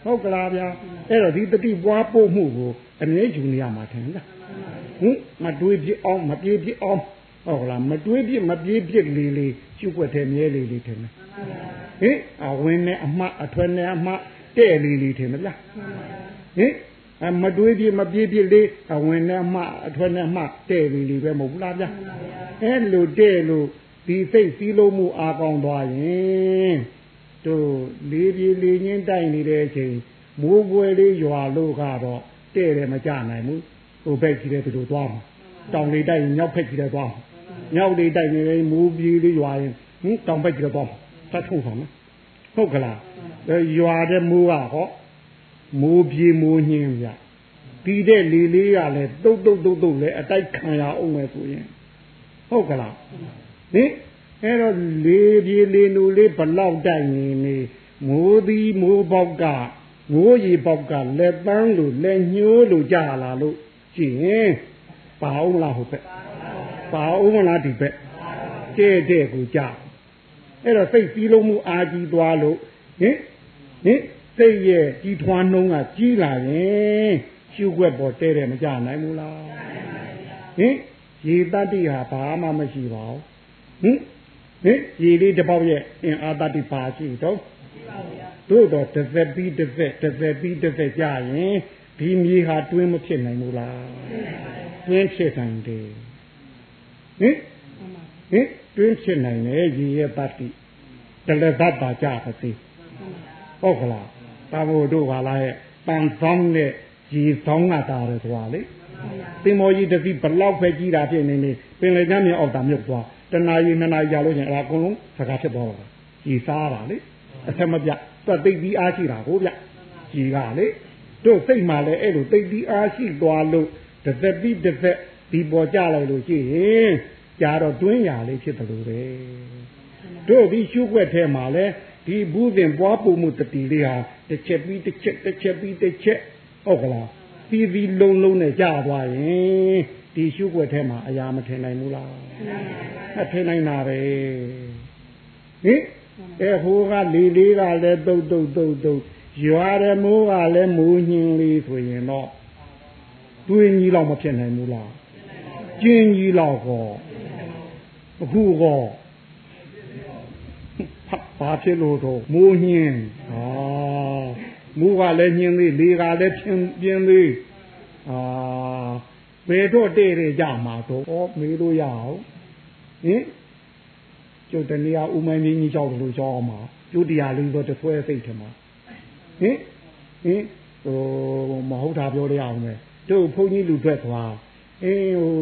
ဟုတ်ကလားဗျာအဲ့တော့ဒီတတိပွားပို့မှုကိုအမြဲယူနေရမှာထင်လားဟင်မတွေးပြအောင်မပြေးပြအောင်ဟုတ်ကလားမတွေးပြမပြေးပြလေးလေး ကျုပ်ွက်တဲ့မြဲလေးလေးထင်တယ်ဟင်အဝင်နဲ့အမှအထွက်နဲ့အမှတဲ့လေးလေးထင်မလားဟင်အမတွေးပြမပြေးပြလေးအဝင်နဲ့အမှအထွက်နဲ့အမှတဲ့လေးလေးပဲမဟုတ်ဘူးလားဗျအဲလိုတဲ့လို့ဒီစိတ်စည်းလုံးမှုအာကောင်းသွားရင်တို့လေးပြေးလေးချင်းတိုက်နေတဲ့အချိန်မိုးပွဲလေးရွာလို့ကတော့တဲ့တယ်မကြနိုင်ဘူးဟိုဘက်ကြီးတဲ့သူတို့သွားမှာတောင်လေးတိုက်ရင်မြောက်ဘက်ကြီးတဲ့သွားမှာ မြောက်လေးတိုက်နေရင်မိုးပြေးလေးရွာရင်ဟင်တောင်ဘက်ကြီးတဲ့သွားမှာသတ်ထုံဆောင်နော်ဟုတ်ကလားရွာတဲ့မိုးကဟောမိုးပြေမိုးညင်းပြပြီးတဲ့လေလေးကလည်းတုတ်တုတ်တုတ်တုတ်လည်းအတိုက်ခံရအောင်မယ်ဆိုရင်ဟုတ်ကလားဟင်အဲ့တော့လေပြေလေနူလေးဘလောက်တိုက်နေနေမိုးသည်မိုးပေါက်ကမိုးရီပေါက်ကလက်ပန်းလို့လက်ညှိုးလို့ကြာလာလို့ကြည့်ရင်ပါအောင်လားဟုတ်ပဲပါ အောင်မလားဒီဘက်တဲ့တဲ့ကိုကြာအဲ့တော့စိတ်ပြီးလုံးမှုအာကြီးသွားလို့ဟင်ဟင်စိတ်ရဲ့ကြီးထွားနှုံးကကြီးလာရင်ရှုွက်ပေါ်တဲတယ်မကြနိုင်ဘူးလားဟင်ရေတတ္တိဟာဘာမှမရှိပါဘူးဟင်ဟင်ရေလေးတစ်ပေါက်ရဲ့အင်အားတတ္တိပါရှိတော့တို့တော့တစ်သက်ပြီးတစ်သက်တစ်သက်ပြီးတစ်သက်ကြရင်ဒီမြေဟာတွင်းမဖြစ်နိုင်ဘူးလားတွင်းဖြစ်နိုင်တယ် ဟင်ဟင်တွင်းဖြစ်နိုင်တယ်ရေရဲ့တတ္တိတလည်းသတ်ပါကြပါစေဟုတ်ကလားတာဘို့တို့ကလာရဲ့ပန်ဆောင်တဲ့ရေဆောင်ကတာတယ်ဆိုတာလေသင်္ဘောကြီးတစ်စီးဘလောက်ပဲကြီးတာဖြစ်နေနေပင်လယ်ကျမ်းမြေအောက်တာမြုပ်သွားတနာရီနှစ်နာရီကြာလို့ရှင်အဲ့ဒါအကုန်လုံးစကားဖြစ်သွားတာကြီးစားတာလေအဆက်မပြတ်သူသိပြီးအားရှိတာကိုဗျကြီးကလေတို့စိတ်မှလည်းအဲ့လိုသိပြီးအားရှိသွားလို့တစ်သက်ပြီးတစ်သက် ဒီပေါ်ကြလိုက်လို့ရှိရင်ကြာတော့တွင်းရလေးဖြစ်တယ်လို့ပဲတို့ဒီရှုွက်ထဲမှာလဲဒီဘူးစဉ်ပွားပူမှုတတိလေးဟာတစ်ချက်ပြီးတစ်ချက်တစ်ချက်ပြီးတစ်ချက်ဟုတ်ကလားပြီးပြီးလုံးလုံးနဲ့ကြာသွားရင်ဒီရှုွက်ထဲမှာအရာမထင်နိုင်ဘူးလားမထင်နိုင်တာပဲဟင်အဲဟိုကလေလေးကလည်းတုတ်တုတ်တုတ်တုတ်ရွာတဲ့မိုးကလည်းမိုးညင်းလေးဆိုရင်တော့တွင်းကြီးတော့မဖြစ်နိုင်ဘူးလား ကျင်းကြီးတော့ကောအခုကောဘာဖြစ်လို့တော့မိုးညင်းဟာမိုးကလည်းညင်းသေးလေကလည်းဖြင်းပြင်းသေးအာဘယ်တော့တဲ့ရကြမှာတော့ဩမေးလို့ရအောင်ဟင်ကျုပ်တနည်းဥမိုင်းမင်းကြီးကြောက်လို့ကြောက်အောင်မှာကျုပ်တရားလေးတော့တဆွဲစိတ်ထမှာဟင်ဟင်ဟိုမဟုတ်တာပြောရအောင်မယ်တို့ဘုန်းကြီးလူထွက်သွား အေးဟို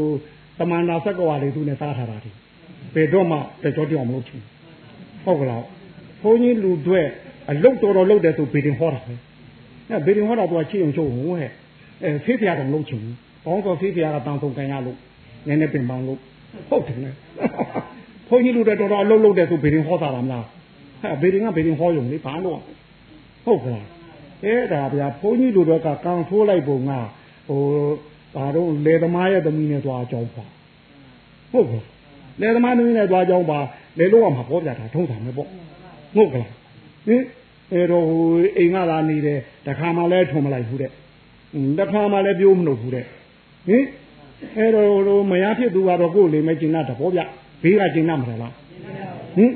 တမန်တော်ဆက်ကဝါလေးသူနဲ့စားထားတာဒီဘယ်တော့မှတကြောတောင်မလုပ်ချင်ဟုတ်ကလားဘုန်းကြီးလူတွေ့အလုတ်တော်တော်လုတ်တယ်ဆိုဘေဒင်ဟောတာပဲအဲဘေဒင်ဟောတာသူကချစ်အောင်ချုပ်ဟိုဟဲ့အဲဖေးဖျားတော်လုံးချင်ဘောင်းတော်ဖေးဖျားကတန်ဆုံးကန်ရလို့နည်းနည်းပင်ပန်းလို့ဟုတ်တယ်လေဘုန်းကြီးလူတွေတော်တော်အလုတ်လုတ်တယ်ဆိုဘေဒင်ဟောတာလားမလားအဲဘေဒင်ကဘေဒင်ဟောယုံလေဘာလို့ဟုတ်ကလားအဲဒါဗျာဘုန်းကြီးလူတွေကကန်ထိုးလိုက်ပုံကဟို ဒါတော့လေသမားရဲ့သမီးနဲ့သွားအကြောင်းပါဟုတ်ကဲ့လေသမားသမီးနဲ့သွားအကြောင်းပါလေလို့ကမှာပေါ်ပြတာထုံးတာမယ်ပေါ့ဟုတ်ကလားဟဟင်အဲတော့ဟိုအိမ်ကလာနေတယ်တခါမှလည်းထုံမလိုက်ဘူးတဲ့တခါမှလည်းပြိုးမလို့ဘူးတဲ့ဟင်အဲတော့မရဖြစ်သူကတော့ကိုယ်လေးမဲကျင်တာတဘောဗျဘေးကကျင်တာမလားဟင်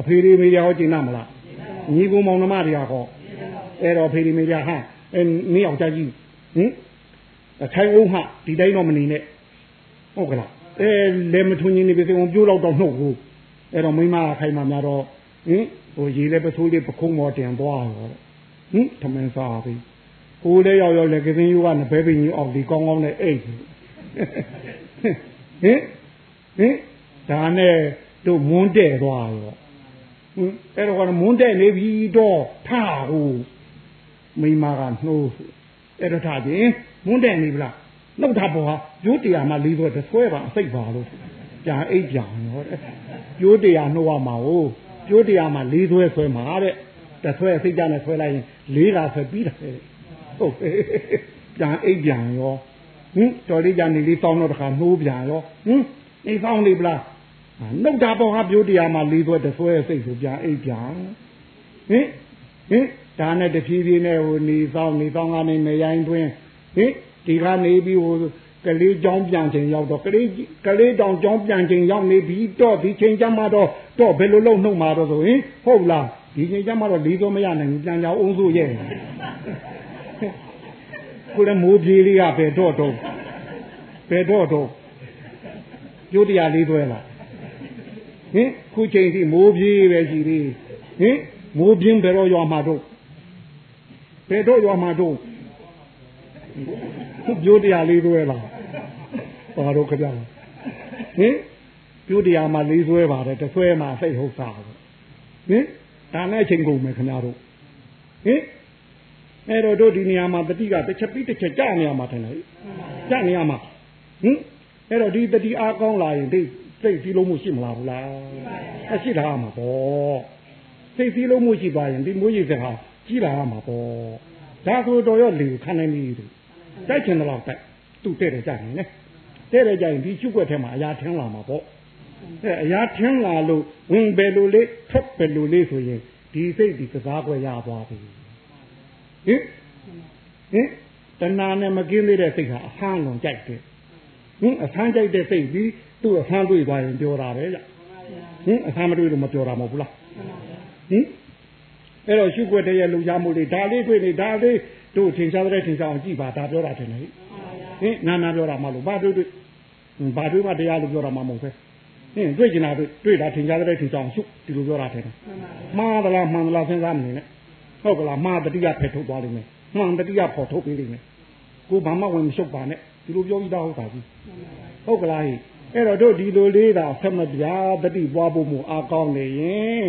အဖေလေးမေးရဟောကျင်တာမလားညီကူမောင်နှမတွေကဟောအဲတော့ဖေလေးမေးရဟာအဲနေအောင်ကြကြီးဟင် အခိုင်အောင်ဟာဒီတိုင်းတော့မနေနဲ့ဟုတ်ကလားအဲလေမထွန်းကြီးနေပြီဆိုပြိုးတော့တော့နှုတ်ဘူးအဲတော့မိမခိုင်မှများတော့ဟင်ဟိုရေလည်းပစိုးလေးပခုံးမော်တင်သွားရောဟင်ထမင်းစားပြီဟိုလည်းရောက်ရောက်လည်းကစင်းယူကနဘဲပင်ကြီးအောင်ဒီကောင်းကောင်းနဲ့အိတ်ဟင်ဟင်ဒါနဲ့တို့မွန်းတဲ့သွားရောဟင်အဲ့တော့ကမွန်းတဲ့နေပြီတော့ထဟိုမိမကနှိုးအဲ့တော့ထားခြင်း မွန်းတဲ့နေပြီလားနှုတ်တာပေါ်ဟာကျိုးတရားမှလေးဆိုတဆွဲပါအစိတ်ပါလို့ကြာအိတ်ကြောင်ရောတဲ့ကျိုးတရားနှုတ်ရမှာဟုတ်ကျိုးတရားမှာလေးဆွဲဆွဲမှာတဲ့တဆွဲစိတ်ကြနဲ့ဆွဲလိုက်ရင်လေးကဆွဲပြီးတယ်ဟုတ်ပြန်အိတ်ပြန်ရောဟင်တော်လေးကြနေလေးတောင်းတော့တခါနှိုးပြန်ရောဟင်အိမ်ဆောင်နေပလားနှုတ်တာပေါ့ဟာပြိုးတရားမှာလေးဆွဲတဆွဲစိတ်ဆိုပြန်အိတ်ပြန်ဟင်ဟင်ဒါနဲ့တဖြည်းဖြည်းနဲ့ဟိုနေဆောင်နေဆောင်ကနေမရိုင်းတွင်း ဟင်ဒီကနေပြီးဟိုကလေးကြောင်းပြန်ချိန်ရောက်တော့ကလေးကလေးတောင်ကြောင်းပြန်ချိန်ရောက်နေပြီတော့ဒီချိန်ကျမှတော့တော့ဘယ်လိုလုပ်နှုတ်မှာတော့ဆိုရင်ဟုတ်လားဒီချိန်ကျမှတော့လေးစိုးမရနိုင်ဘူးပြန်ကြအောင်စိုးရဲ့ကိုလည်းမိုးပြေးလေးကဘယ်တော့တော့ဘယ်တော့တော့ကျိုးတရားလေးသွဲလားဟင်ခုချိန်ထိမိုးပြေးပဲရှိသေးဟင်မိုးပြင်းဘယ်တော့ရွာမှာတော့ဘယ်တော့ရွာမှာတော့ခု ပြိုးတရားလေးသွဲလားပါတော့ကြပါဟင်ပြိုးတရားမှာလေးသွဲပါတယ်တဆွဲမှာစိတ်ဟုတ်စားဟင်ဒါနဲ့အချိန်ကုန်မယ်ခင်ဗျားတို့ဟင်အဲ့တော့တို့ဒီနေရာမှာတတိကတစ်ချက်ပြီးတစ်ချက်ကြာနေရမှာထင်တယ်ကြာနေရမှာဟင်အဲ့တော့ဒီတတိအားကောင်းလာရင်ဒီစိတ်စည်းလုံးမှုရှိမလားဘူးလားအရှိတာမှာပေါ့စိတ်စည်းလုံးမှုရှိသွားရင်ဒီမိုးရေစကားကြီးလာမှာပေါ့ဒါဆိုတော့ရောလေခံနိုင်ပြီတို က်ချင်တော့တိုက်သူ့တဲ့တယ်ကြာနေလေတဲ့တယ်ကြာရင်ဒီချုပ်ွက်ထဲမှာအရာထင်းလာမှာပေါ့အဲအရာထင်းလာလို့ဝင်ပဲလို့လေးထွက်ပဲလို့လေးဆိုရင်ဒီစိတ်ဒီကစားကွက်ရသွားပြီဟင်ဟင်တဏှာနဲ့မကင်းသေးတဲ့စိတ်ဟာအဟမ်းလုံးကြိုက်တယ်ဟင်အဆန်းကြိုက်တဲ့စိတ်ပြီးသူ့အဆန်းတွေ့သွားရင်ပြောတာပဲကြဟင်အဆန်းမတွေ့လို့မပြောတာမဟုတ်ဘူးလားဟင်အဲ့တော့ရှုွက်တဲ့ရဲ့လူရမှုလေးဒါလေးတွေ့နေဒါလေး တို့ထင်ရှားတဲ့ထင်ရှားအောင်ကြည့်ပါဒါပြောတာထင်တယ်ဟင်နာနာပြောတာမလို့ဘာတွေ့တွေ့ဘာတွေ့မှတရားလို့ပြောတာမှမဟုတ်ပဲဟင်တွေ့ကျင်တာတွေ့တွေ့တာထင်ရှားတဲ့ထင်ရှားအောင်ရှုဒီလိုပြောတာထင်တယ်မှားသလားမှန်သလားစဉ်းစားမနေနဲ့ဟုတ်ကလားမှားတတိယဖယ်ထုတ်သွားလိမ့်မယ်မှန်တတိယပေါ်ထုတ်ပေးလိမ့်မယ်ကိုဘာမှဝင်မရှုပ်ပါနဲ့ဒီလိုပြောပြီးသားဟုတ်တာကြီးဟုတ်ကလားဟိအဲ့တော့တို့ဒီလိုလေးတာဆက်မပြားတတိပွားဖို့မအားကောင်းနေရင်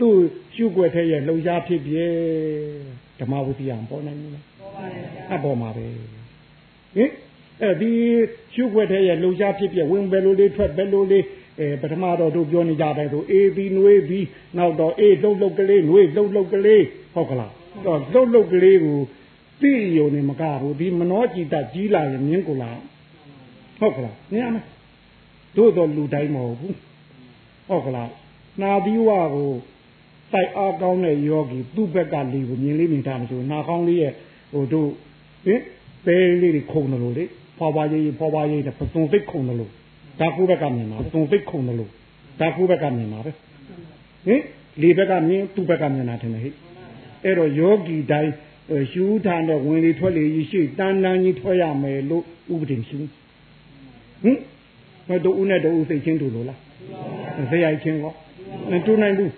သူ့ရှုွက်ထဲရဲ့လှုပ်ရှားဖြစ်ပြဲဓမ္မဝိသယံပေါ်နိုင်ဘူးလားပေါ်ပါရဲ့ အပေါ်မှာပဲဟင်အဲဒီရှုွက်ထဲရဲ့လှုပ်ရှားဖြစ်ပြဲဝင်ဘယ်လိုလေးထွက်ဘယ်လိုလေးအဲပထမတော့တို့ပြောနေကြတယ်ဆိုအေးပြီးနှွေးပြီးနောက်တော့အေးလှုပ်လှုပ်ကလေးနှွေးလှုပ်လှုပ်ကလေးဟုတ်ကလားတော့လှုပ်လှုပ်ကလေးကိုသိယုံနေမကဘူးဒီမနောจิตကြီးလာရင်မြင်းကိုလာဟုတ်ကလားမြင်ရမယ်တို့တော့လူတိုင်းမဟုတ်ဘူးဟုတ်ကလားနာသီဝကိုတိုက်အားကောင်းတဲ့ယောဂီသူ့ဘက်ကလေကိုမြင်လေးမြင်တာမဆိုနာကောင်းလေးရဲ့ ဟိုတို့ဟင်ပဲလေးတွေခုံတယ်လို့လေဖွာဖွာရေးရေးဖွာဖွာရေးတဲ့ပစုံသိခုံတယ်လို့ဒါကူဘက်ကမြင်မှာပစုံသိခုံတယ်လို့ဒါကူဘက်ကမြင်မှာပဲဟင်လေဘက်ကမြင်သူ့ဘက်ကမြင်တာထင်တယ်ဟဲ့အဲ့တော့ယောဂီတိုင်းရှူးထားတဲ့ဝင်လေထွက်လေရှိတန်းတန်းကြီးထွက်ရမယ်လို့ဥပဒေရှိဟင်ဘယ်တို့ဦးနဲ့တို့ဦးစိတ်ချင်းတူလို့လားဇေယိုက်ချင်းကောမတူနိုင်ဘူး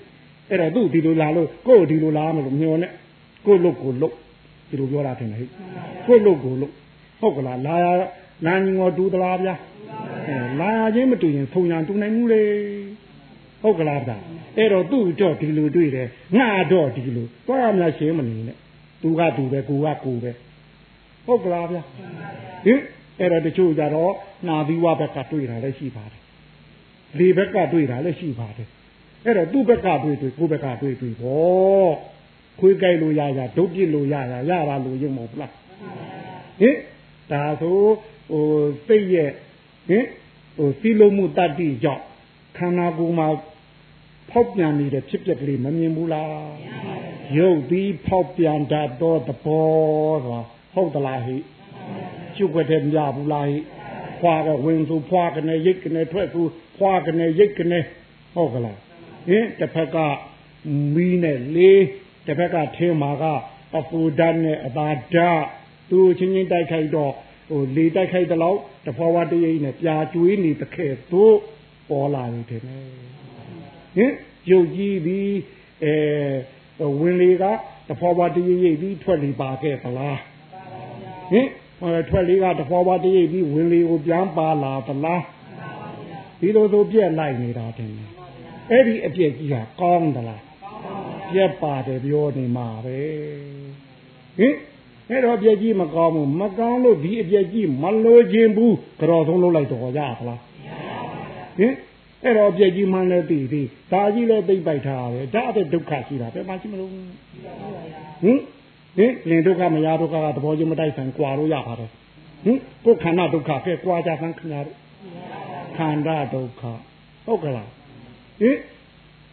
အဲ့တော့သူ့ဒီလိုလာလို့ကို့ဒီလိုလာမလို့မျောနဲ့ကို့လို့ကိုလို့ ဒီလိုပြောတာထင်တယ်ဟဲ့ကို့လို့ကိုလို့ဟုတ်ကလားလာရလာညီငေါတူသလားဗျာအဲလာရချင်းမတူရင်ဖုန်ညာတူနိုင်ဘူးလေဟုတ်ကလားဗျာအဲ့တော့သူ့တော့ဒီလိုတွေ့တယ်ငါတော့ဒီလိုသွားရမလားရှင်းမနေနဲ့သူကသူပဲကိုကကိုပဲဟုတ်ကလားဗျာဟင်အဲ့တော့တချို့ကြတော့နာသီဝဘက်ကတွေ့တာလည်းရှိပါတယ်လေဘက်ကတွေ့တာလည်းရှိပါတယ်အဲ့တော့သူ့ဘက်ကတွေ့တွေ့ကိုယ့်ဘက်ကတွေ့တွေ့ဟော ခွေးကြိုက်လို့ရရဒုတ်ပြစ်လို့ရရရတာလို့ရုံမဟုတ်လားဟင်ဒါဆိုဟိုစိတ်ရဲ့ဟင်ဟိုစီလုံးမှုတတ္တိကြောင့်ခန္ဓာကိုယ်မှာဖောက်ပြန်နေတဲ့ဖြစ်ပျက်ကလေးမမြင်ဘူးလားရုပ်သည်ဖောက်ပြန်တတ်သောသဘောဆိုဟုတ်သလားဟိကျုပ်ကတည်းမရဘူးလားဟိဖွာကဝင်သူဖွာကနေရိတ်ကနေထွက်သူဖွာကနေရိတ်ကနေဟုတ်ကလားဟင်တစ်ဖက်ကမီးနဲ့လေး တစ်ဖက်ကထင်းမာကအပူဓာတ်နဲ့အသာဓာတ်သူချင်းချင်းတိုက်ခိုက်တော့ဟိုလေတိုက်ခိုက်တဲ့လောက်တဖွာဝတရိပ်နဲ့ပြာကျွေးနေတဲ့ခဲ့သို့ပေါ်လာနေတယ်ဟင်ရုပ်ကြီးပြီးအဲဝင်လေကတဖွာဝတရိပ်ပြီးထွက်လေပါခဲ့သလားဟင်ထွက်လေးကတဖွာဖွာတရိပ်ပြီးဝင်လေကိုပြန်ပါလာသလားဒီလိုဆိုပြက်လိုက်နေတာတင်အဲ့ဒီအပြက်ကြီးဟာကောင်းသလား ပြက်ပါတယ်ပြောနေမှာပဲဟင်အဲ့တော့အပြက်ကြီးမကောင်းဘူးမကောင်းလို့ဒီအပြက်ကြီးမလိုခြင်းဘူးကြော်ဆုံးလုပ်လိုက်တော့ရသလားဟင်အဲ့တော့အပြက်ကြီးမှန်းလဲသိသေးဒါကြီးလဲသိပိုက်ထားတယ်ဒါအတဲ့ဒုက္ခရှိတာပဲမရှိမလို့ဟင်ဟင်လင်ဒုက္ခမရဒုက္ခကသဘောချင်းမတိုက်ဆိုင်ကြွာလို့ရပါတယ်ဟင်ကိုယ်ခန္ဓာဒုက္ခဖဲကြွာကြဆန်းခင်ဗျားတို့ခန္ဓာဒုက္ခဟုတ်ကလားဟင်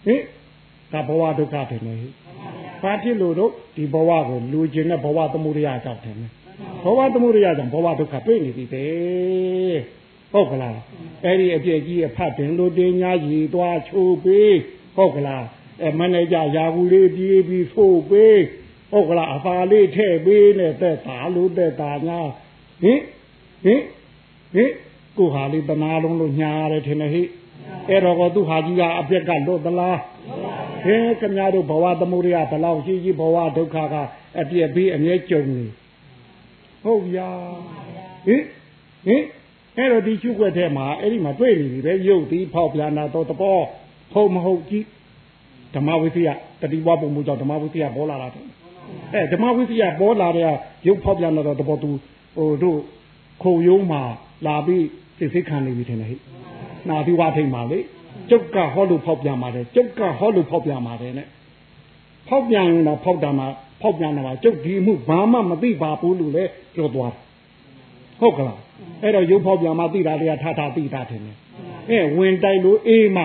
ဟင် ဒါဘဝဒုက္ခတယ်လေဘာဖြစ်လို့တော့ဒီဘဝကိုလူကျင်တဲ့ဘဝသမှုရိယကြောင့်တယ်ဘဝသမှုရိယကြောင့်ဘဝဒုက္ခတွေ့နေပြီပဲဟုတ်ကလားအဲ့ဒီအပြည့်ကြီးအဖတ်တင်လို့တင်ညာကြီးသွားချိုးပေးဟုတ်ကလားအဲမန်နေဂျာယာဘူးလေးပြေးပြီးဆိုးပေးဟုတ်ကလားအဖာလေးထည့်ပေးနဲ့သက်သာလို့သက်သာညာဟင်ဟင်ဟင်ကိုဟာလေးတနာလုံးလို့ညာရတယ်ထင်တယ်ဟိအဲ့တော့ကသူဟာကြီးကအပြက်ကလွတ်သလား ဟင်ခင်ဗျားတို့ဘဝသမုဒိယဘလောက်ရှိကြီးဘဝဒုက္ခကအပြက်ပြီးအမြဲကြုံနေဟုတ်ရာဟင်ဟင်အဲ့တော့ဒီချုပ်ွက်ထဲမှာအဲ့ဒီမှာတွေ့နေပြီပဲရုပ်သည်ဖောက်ပြန်တာတော့တဘောဟုတ်မဟုတ်ကြီးဓမ္မဝိသယတတိဝပုံမှုကြောင့်ဓမ္မဝိသယပေါ်လာတာအဲဓမ္မဝိသယပေါ်လာတဲ့ရုပ်ဖောက်ပြန်တော့တဘောသူဟိုတို့ခုံယုံမှာလာပြီးစိတ်စိတ်ခံနေပြီထင်တယ်ဟိနာသီဝထိတ်မှာလေ ကျုပ်ကဟောလို့ဖောက်ပြန်ပါတယ်ကျုပ်ကဟောလို့ဖောက်ပြန်ပါတယ်နဲ့ဖောက်ပြန်ရင်တော့ဖောက်တာမှာဖောက်ပြန်တာမှာကျုပ်ဒီမှုဘာမှမသိပါဘူးလို့လေပြောသွားဟုတ်ကလားအဲ့တော့ရုပ်ဖောက်ပြန်မှသိတာတွေကထထသိတာထင်တယ်အဲဝင်တိုက်လို့အေးမှ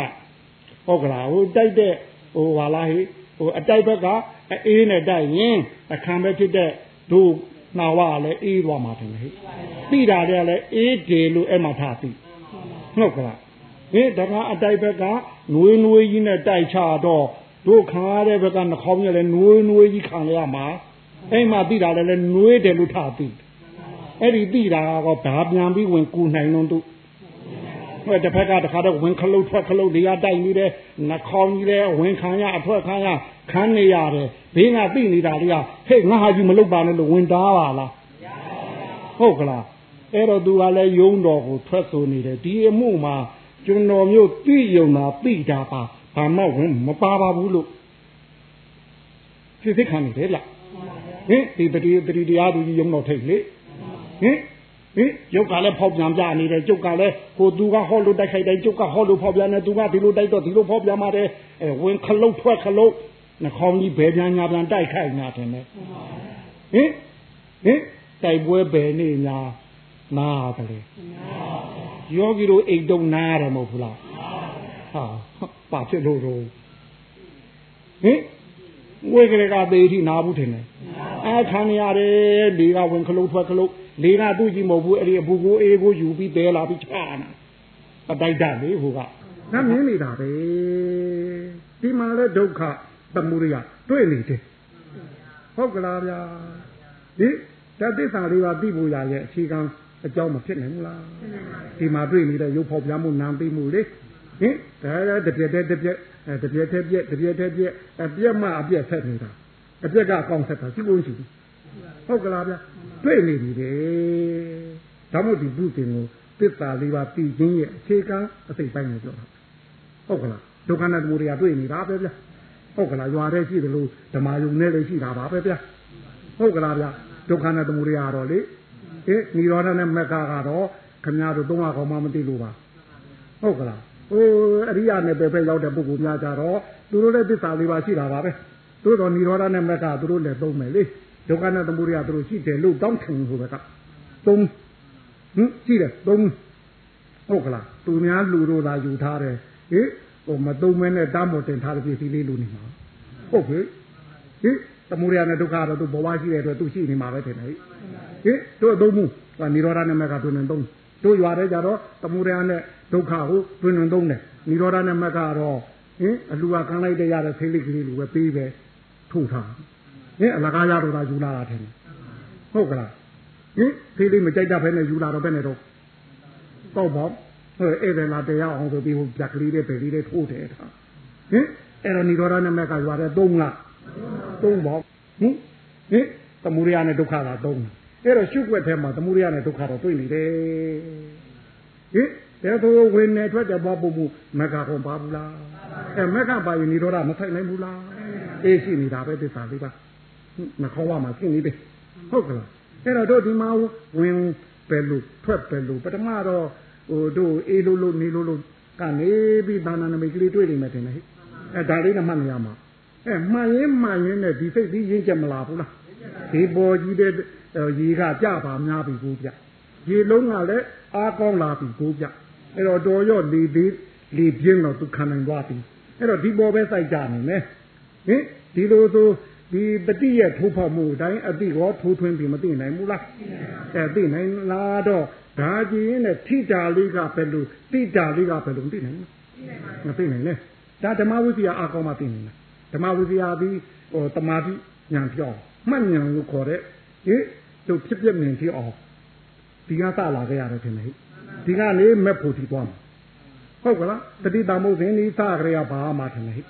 ဟုတ်ကလားဟိုတိုက်တဲ့ဟိုဟာလားဟိဟိုအတိုက်ဘက်ကအေးနဲ့တိုက်ရင်အခမ်းပဲဖြစ်တဲ့ဒုနာဝလည်းအေးသွားမှာတယ်ဟိသိတာတွေကလည်းအေးတယ်လို့အဲ့မှာထားသိဟုတ်ကလား ဟင်ဒါကအတိုက်ဘက်ကနွေးနွေးကြီးနဲ့တိုက်ချတော့တို့ခံရတဲ့ဘက်ကနှခေါင်းရလဲနွေးနွေးကြီးခံရမှာအဲ့မှာသိတာလည်းနွေးတယ်လို့ထားသိအဲ့ဒီသိတာကတော့ဒါပြန်ပြီးဝင်ကူနိုင်လို့သူဟိုတစ်ဖက်ကတခါတော့ဝင်ခလုတ်ထွက်ခလုတ်တွေရတိုက်နေတယ်နှခေါင်းကြီးလဲဝင်ခံရအထွက်ခံရခန်းနေရတယ်ဘေးကသိနေတာတွေကဟဲ့ငါဟာကြီးမလုပ်ပါနဲ့လို့ဝင်တားပါလားဟုတ်ကလားအဲ့တော့သူကလည်းယုံတော်ကိုထွက်ဆိုနေတယ်ဒီအမှုမှာ ကျွန်တော်မျိုးသိယုံတာသိတာပါဘာမှဝင်မပါပါဘူးလို့ဖြစ်သိခံနေတယ်လားဟင်ဒီတတိတတိတရားသူကြီးယုံတော်ထိတ်လေဟင်ဟင်ကျုပ်ကလည်းဖောက်ပြန်ပြနေတယ်ကျုပ်ကလည်းကိုသူကဟောလို့တိုက်ခိုက်တယ်ကျုပ်ကဟောလို့ဖောက်ပြန်တယ်သူကဒီလိုတိုက်တော့ဒီလိုဖောက်ပြန်ပါတယ်အဲဝင်ခလုတ်ထွက်ခလုတ်နှခေါင်းကြီးဘယ်ပြန်ညာပြန်တိုက်ခိုက်ညာတယ်နဲ့ဟင်ဟင်တိုက်ပွဲဘယ်နေညာနားတယ် ယောဂီတို့အိတ်တုံနားတယ်မဟုတ်ဘူးလားဟာပါဖြစ်လို့တော့ဟင်ဝေကလေးကသေးထိနာဘူးထင်တယ်အဲခံရတယ်ဒီကဝင်ခလုတ်ထွက်ခလုတ်လေကသူ့ကြီးမဟုတ်ဘူးအဲ့ဒီအပူကိုအေးကိုယူပြီးတဲလာပြီးချာနာအတိုက်တလေဟိုကငါမြင်နေတာပဲဒီမှာလဲဒုက္ခသမှုရိယတွေ့နေတယ်ဟုတ်ကလားဗျာဒီတသစ္စာလေးပါသိဖို့ရရဲ့အခြေခံ အကြောင်းမဖြစ်နိုင်ဘူးလားဒီမှာတွေ့နေတဲ့ရုပ်ဖော်ပြမှုနာမ်သိမှုလေဟင်ဒါတပြက်တည်းတပြက်တပြက်တည်းပြက်တပြက်တည်းပြက်အပြက်မှအပြက်ဆက်နေတာအပြက်ကအကောင့်ဆက်တာရှိလို့ရှိဘူးဟုတ်ကလားဗျာတွေ့နေပြီလေဒါမို့ဒီပုသင်ကိုသစ္စာလေးပါးသိခြင်းရဲ့အခြေခံအစိတ်ပိုင်းကိုပြောတာဟုတ်ကလားဒုက္ခနဲ့သမုဒယတွေ့နေတာပဲဗျာဟုတ်ကလားရွာထဲရှိတယ်လို့ဓမ္မယုံနဲ့လည်းရှိတာပါပဲဗျာဟုတ်ကလားဗျာဒုက္ခနဲ့သမုဒယတော့လေ အေးនិရောဓနဲ့မက္ခကတော့ခမည်းတော်သုံးပါးကောင်မှမသိလို့ပါဟုတ်ကလားဟိုအရိယာနဲ့ပဲပဲရောက်တဲ့ပုဂ္ဂိုလ်များကြတော့သူတို့လည်းသစ္စာလေးပါးရှိတာပါပဲသူတို့និရောဓနဲ့မက္ခသူတို့လည်းသုံးမယ်လေဒုက္ခနဲ့သမုဒယသူတို့ရှိတယ်လို့တောင်းထင်ဆိုဘက်ကသုံးဟင်ရှိတယ်သုံးဟုတ်ကလားသူများလူတို့သာယူထားတယ်ဟင်ဟိုမသုံးမဲနဲ့တားမတင်ထားတဲ့ပစ္စည်းလေးလူနေမှာဟုတ်ပြီဟဟင် သမုဒယနဲ့ဒုက္ခတော့သူဘဝရှိတဲ့အတွက်သူရှိနေမှာပဲထင်တယ်ဟင်တို့သုံးမှုကနိရောဓနဲ့မကတွင်တွင်သုံးတို့ရွာတဲ့ကြတော့သမုဒယနဲ့ဒုက္ခကိုတွင်တွင်သုံးတယ်နိရောဓနဲ့မကတော့ဟင်အလူကခံလိုက်တဲ့ရတဲ့ဖိလိကလေးလိုပဲပေးပဲထုတ်ထားဟင်အလကားရတော့တာယူလာတာထင်တယ်ဟုတ်ကလားဟင်ဖိလိမကြိုက်တတ်ဖဲနဲ့ယူလာတော့ဘယ်နဲ့တော့တော့ပေါ့ဟဲ့အဲ့ဒါလာတရားအောင်ဆိုပြီးဟိုပြက်ကလေးတွေပဲလေးတွေထိုးတယ်တာဟင်အဲ့တော့နိရောဓနဲ့မကရွာတဲ့သုံးလား သုံးပေါ့ဟင်ဟင်သမုဒယနဲ့ဒုက္ခကသုံးအဲ့တော့ရှုွက်ထဲမှာသမုဒယနဲ့ဒုက္ခတော့တွေ့နေတယ်ဟင်တဲ့သူဝင်နေထွက်တယ်ဘာပုံမှုမကခွန်ပါဘူးလားအဲမကပါရင်နိရောဓမဆိုင်နိုင်ဘူးလားအေးရှိနေတာပဲသစ္စာလေးပါမခေါ်ပါမှာရှင်းနေတယ်ဟုတ်ကလားအဲ့တော့တို့ဒီမှာဝင်ပဲလို့ထွက်ပဲလို့ပထမတော့ဟိုတို့အေးလို့လို့နေလို့လို့ကနေပြီးဘာနာနမိတ်ကလေးတွေ့နေမှတင်တယ်ဟဲ့အဲဒါလေးနဲ့မှတ်နေရမှာ အဲမှန်ရင်မှန်ရင်နဲ့ဒီစိတ်ကြီးရင်းချက်မလားဘူးလားဒီပေါ်ကြီးတဲ့ရေကကြပါများပြီကိုပြရေလုံးကလည်းအားကောင်းလာပြီကိုပြအဲ့တော့တော်ရော့လေသေးလေပြင်းတော့သူခံနိုင်သွားပြီအဲ့တော့ဒီပေါ်ပဲစိုက်ကြနေမယ်ဟင်ဒီလိုဆိုဒီတတိယထိုးဖောက်မှုအတိုင်းအတိကောထိုးထွင်းပြီးမသိနိုင်ဘူးလားအဲသိနိုင်လားတော့ဒါကြည့်ရင်ထိတာလေးကဘယ်လိုတိတာလေးကဘယ်လိုသိနိုင်မသိနိုင်နဲ့ဒါဓမ္မဝိဇ္ဇာအကောင်းမှသိနိုင်တယ် ဓမ္မဝိဇ္ဇာပြီးဟိုတမာတိညာပြောင်းမှတ်ဉာဏ်လို့ခေါ်တဲ့ဟိတို့ဖြစ်ပြမြင်ကြည့်အောင်ဒီကစလာခဲ့ရတယ်ထင်တယ်ဟိဒီကနေမက်ဖို့တီသွားမှာဟုတ်ကလားတတိတမုတ်စဉ်ဒီစကြရဘာမှထင်တယ်ဟိ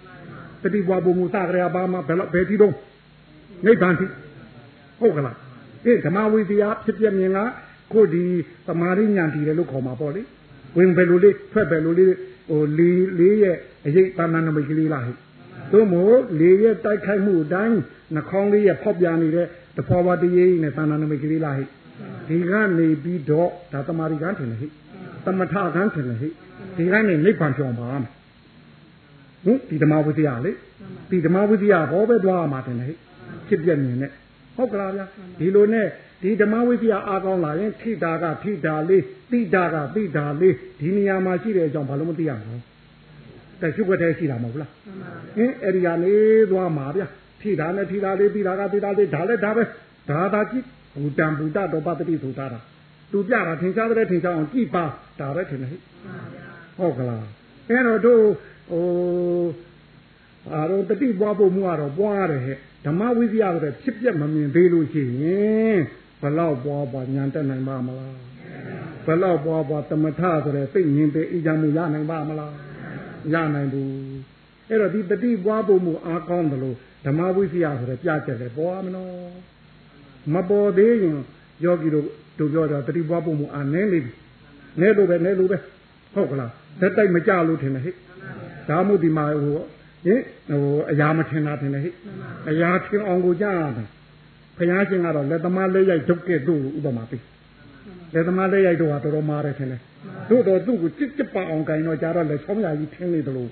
တတိဘွားဘုံမူစကြရဘာမှဘယ်တော့ဘယ်တီတော့နိဗ္ဗာန်တိဟုတ်ကလားအေးဓမ္မဝိဇ္ဇာဖြစ်ပြမြင်ကကိုဒီသမာဓိဉာဏ်တည်တယ်လို့ခေါ်မှာပေါ့လေဝင်ဘယ်လိုလေးထွက်ဘယ်လိုလေးဟိုလေးလေးရဲ့အရေးတဏ္ဍနမိတ်ကလေးလားဟိ သို့မို့လေရဲ့တိုက်ခိုက်မှုအတိုင်းနှာခေါင်းလေးရဲ့ဖောက်ပြနေတဲ့တဖော်ဝတရေးနဲ့တဏ္ဍနမိတ်ကလေးလားဟိဒီကနေပြီးတော့ဒါတမာရီကန်းထင်တယ်ဟိသမထကန်းထင်တယ်ဟိဒီကနေနိဗ္ဗာန်ပြောင်းပါမယ်ဟင်ဒီဓမ္မဝိသရာလေဒီဓမ္မဝိသရာဟောပဲတွားမှာတင်တယ်ဟိဖြစ်ပြမြင်နဲ့ဟုတ်ကလားဗျာဒီလိုနဲ့ဒီဓမ္မဝိသရာအားကောင်းလာရင်ထိတာကထိတာလေးတိတာကတိတာလေးဒီနေရာမှာရှိတဲ့အကြောင်းဘာလို့မသိရမလဲ တရှုပ်ွက်တဲ့ရှိတာမဟုတ်လားဟင်အဲ့ဒီကနေသွားမှာဗျာထိတာနဲ့ထိတာလေးတိတာကတိတာလေးဒါလည်းဒါပဲဒါသာကြည့်ဘူတံဘူတတော်ပတ္တိဆိုတာတာသူပြတာထင်ရှားတဲ့ထင်ရှားအောင်ကြည့်ပါဒါပဲထင်တယ်ဟဲ့ဟုတ်ကလားအဲ့တော့တို့ဟိုအာတော့တတိပွားဖို့မှုကတော့ပွားတယ်ဟဲ့ဓမ္မဝိဇ္ဇာဆိုတဲ့ဖြစ်ပြမမြင်သေးလို့ရှိရင်ဘလောက်ပွားပွားညာတက်နိုင်ပါမလားဘလောက်ပွားပွားတမထဆိုတဲ့စိတ်ငြင်းပေအကြမှုရနိုင်ပါမလား ရနိုင်ဘူးအဲ့တော့ဒီတတိပွားဖို့မှုအားကောင်းတယ်လို့ဓမ္မဝိဇ္ဇာဆိုတဲ့ပြချက်လေပွားမနော်မပေါ်သေးရင်ယောဂီတို့တို့ပြောတာတတိပွားဖို့မှုအာနည်းနေပြီနဲလို့ပဲနဲလို့ပဲဟုတ်ကလားသက်တိုက်မကြလို့ထင်တယ်ဟဲ့ဒါမှမဟုတ်ဒီမှာဟိုဟင်ဟိုအရာမထင်တာထင်တယ်ဟဲ့အရာထင်အောင်ကိုကြားရတယ်ဘုရားရှင်ကတော့လက်သမားလက်ရိုက်ဒုက္ကဲ့တို့ဥပမာပေးလက်သမားလက်ရိုက်တို့ဟာတော်တော်မားတယ်ထင်တယ် တို့တော့သူ့ကိုကြစ်ကြစ်ပအောင်ကင်တော့ကြားတော့လက်ချောင်းရာကြီးထင်းနေတယ်လို့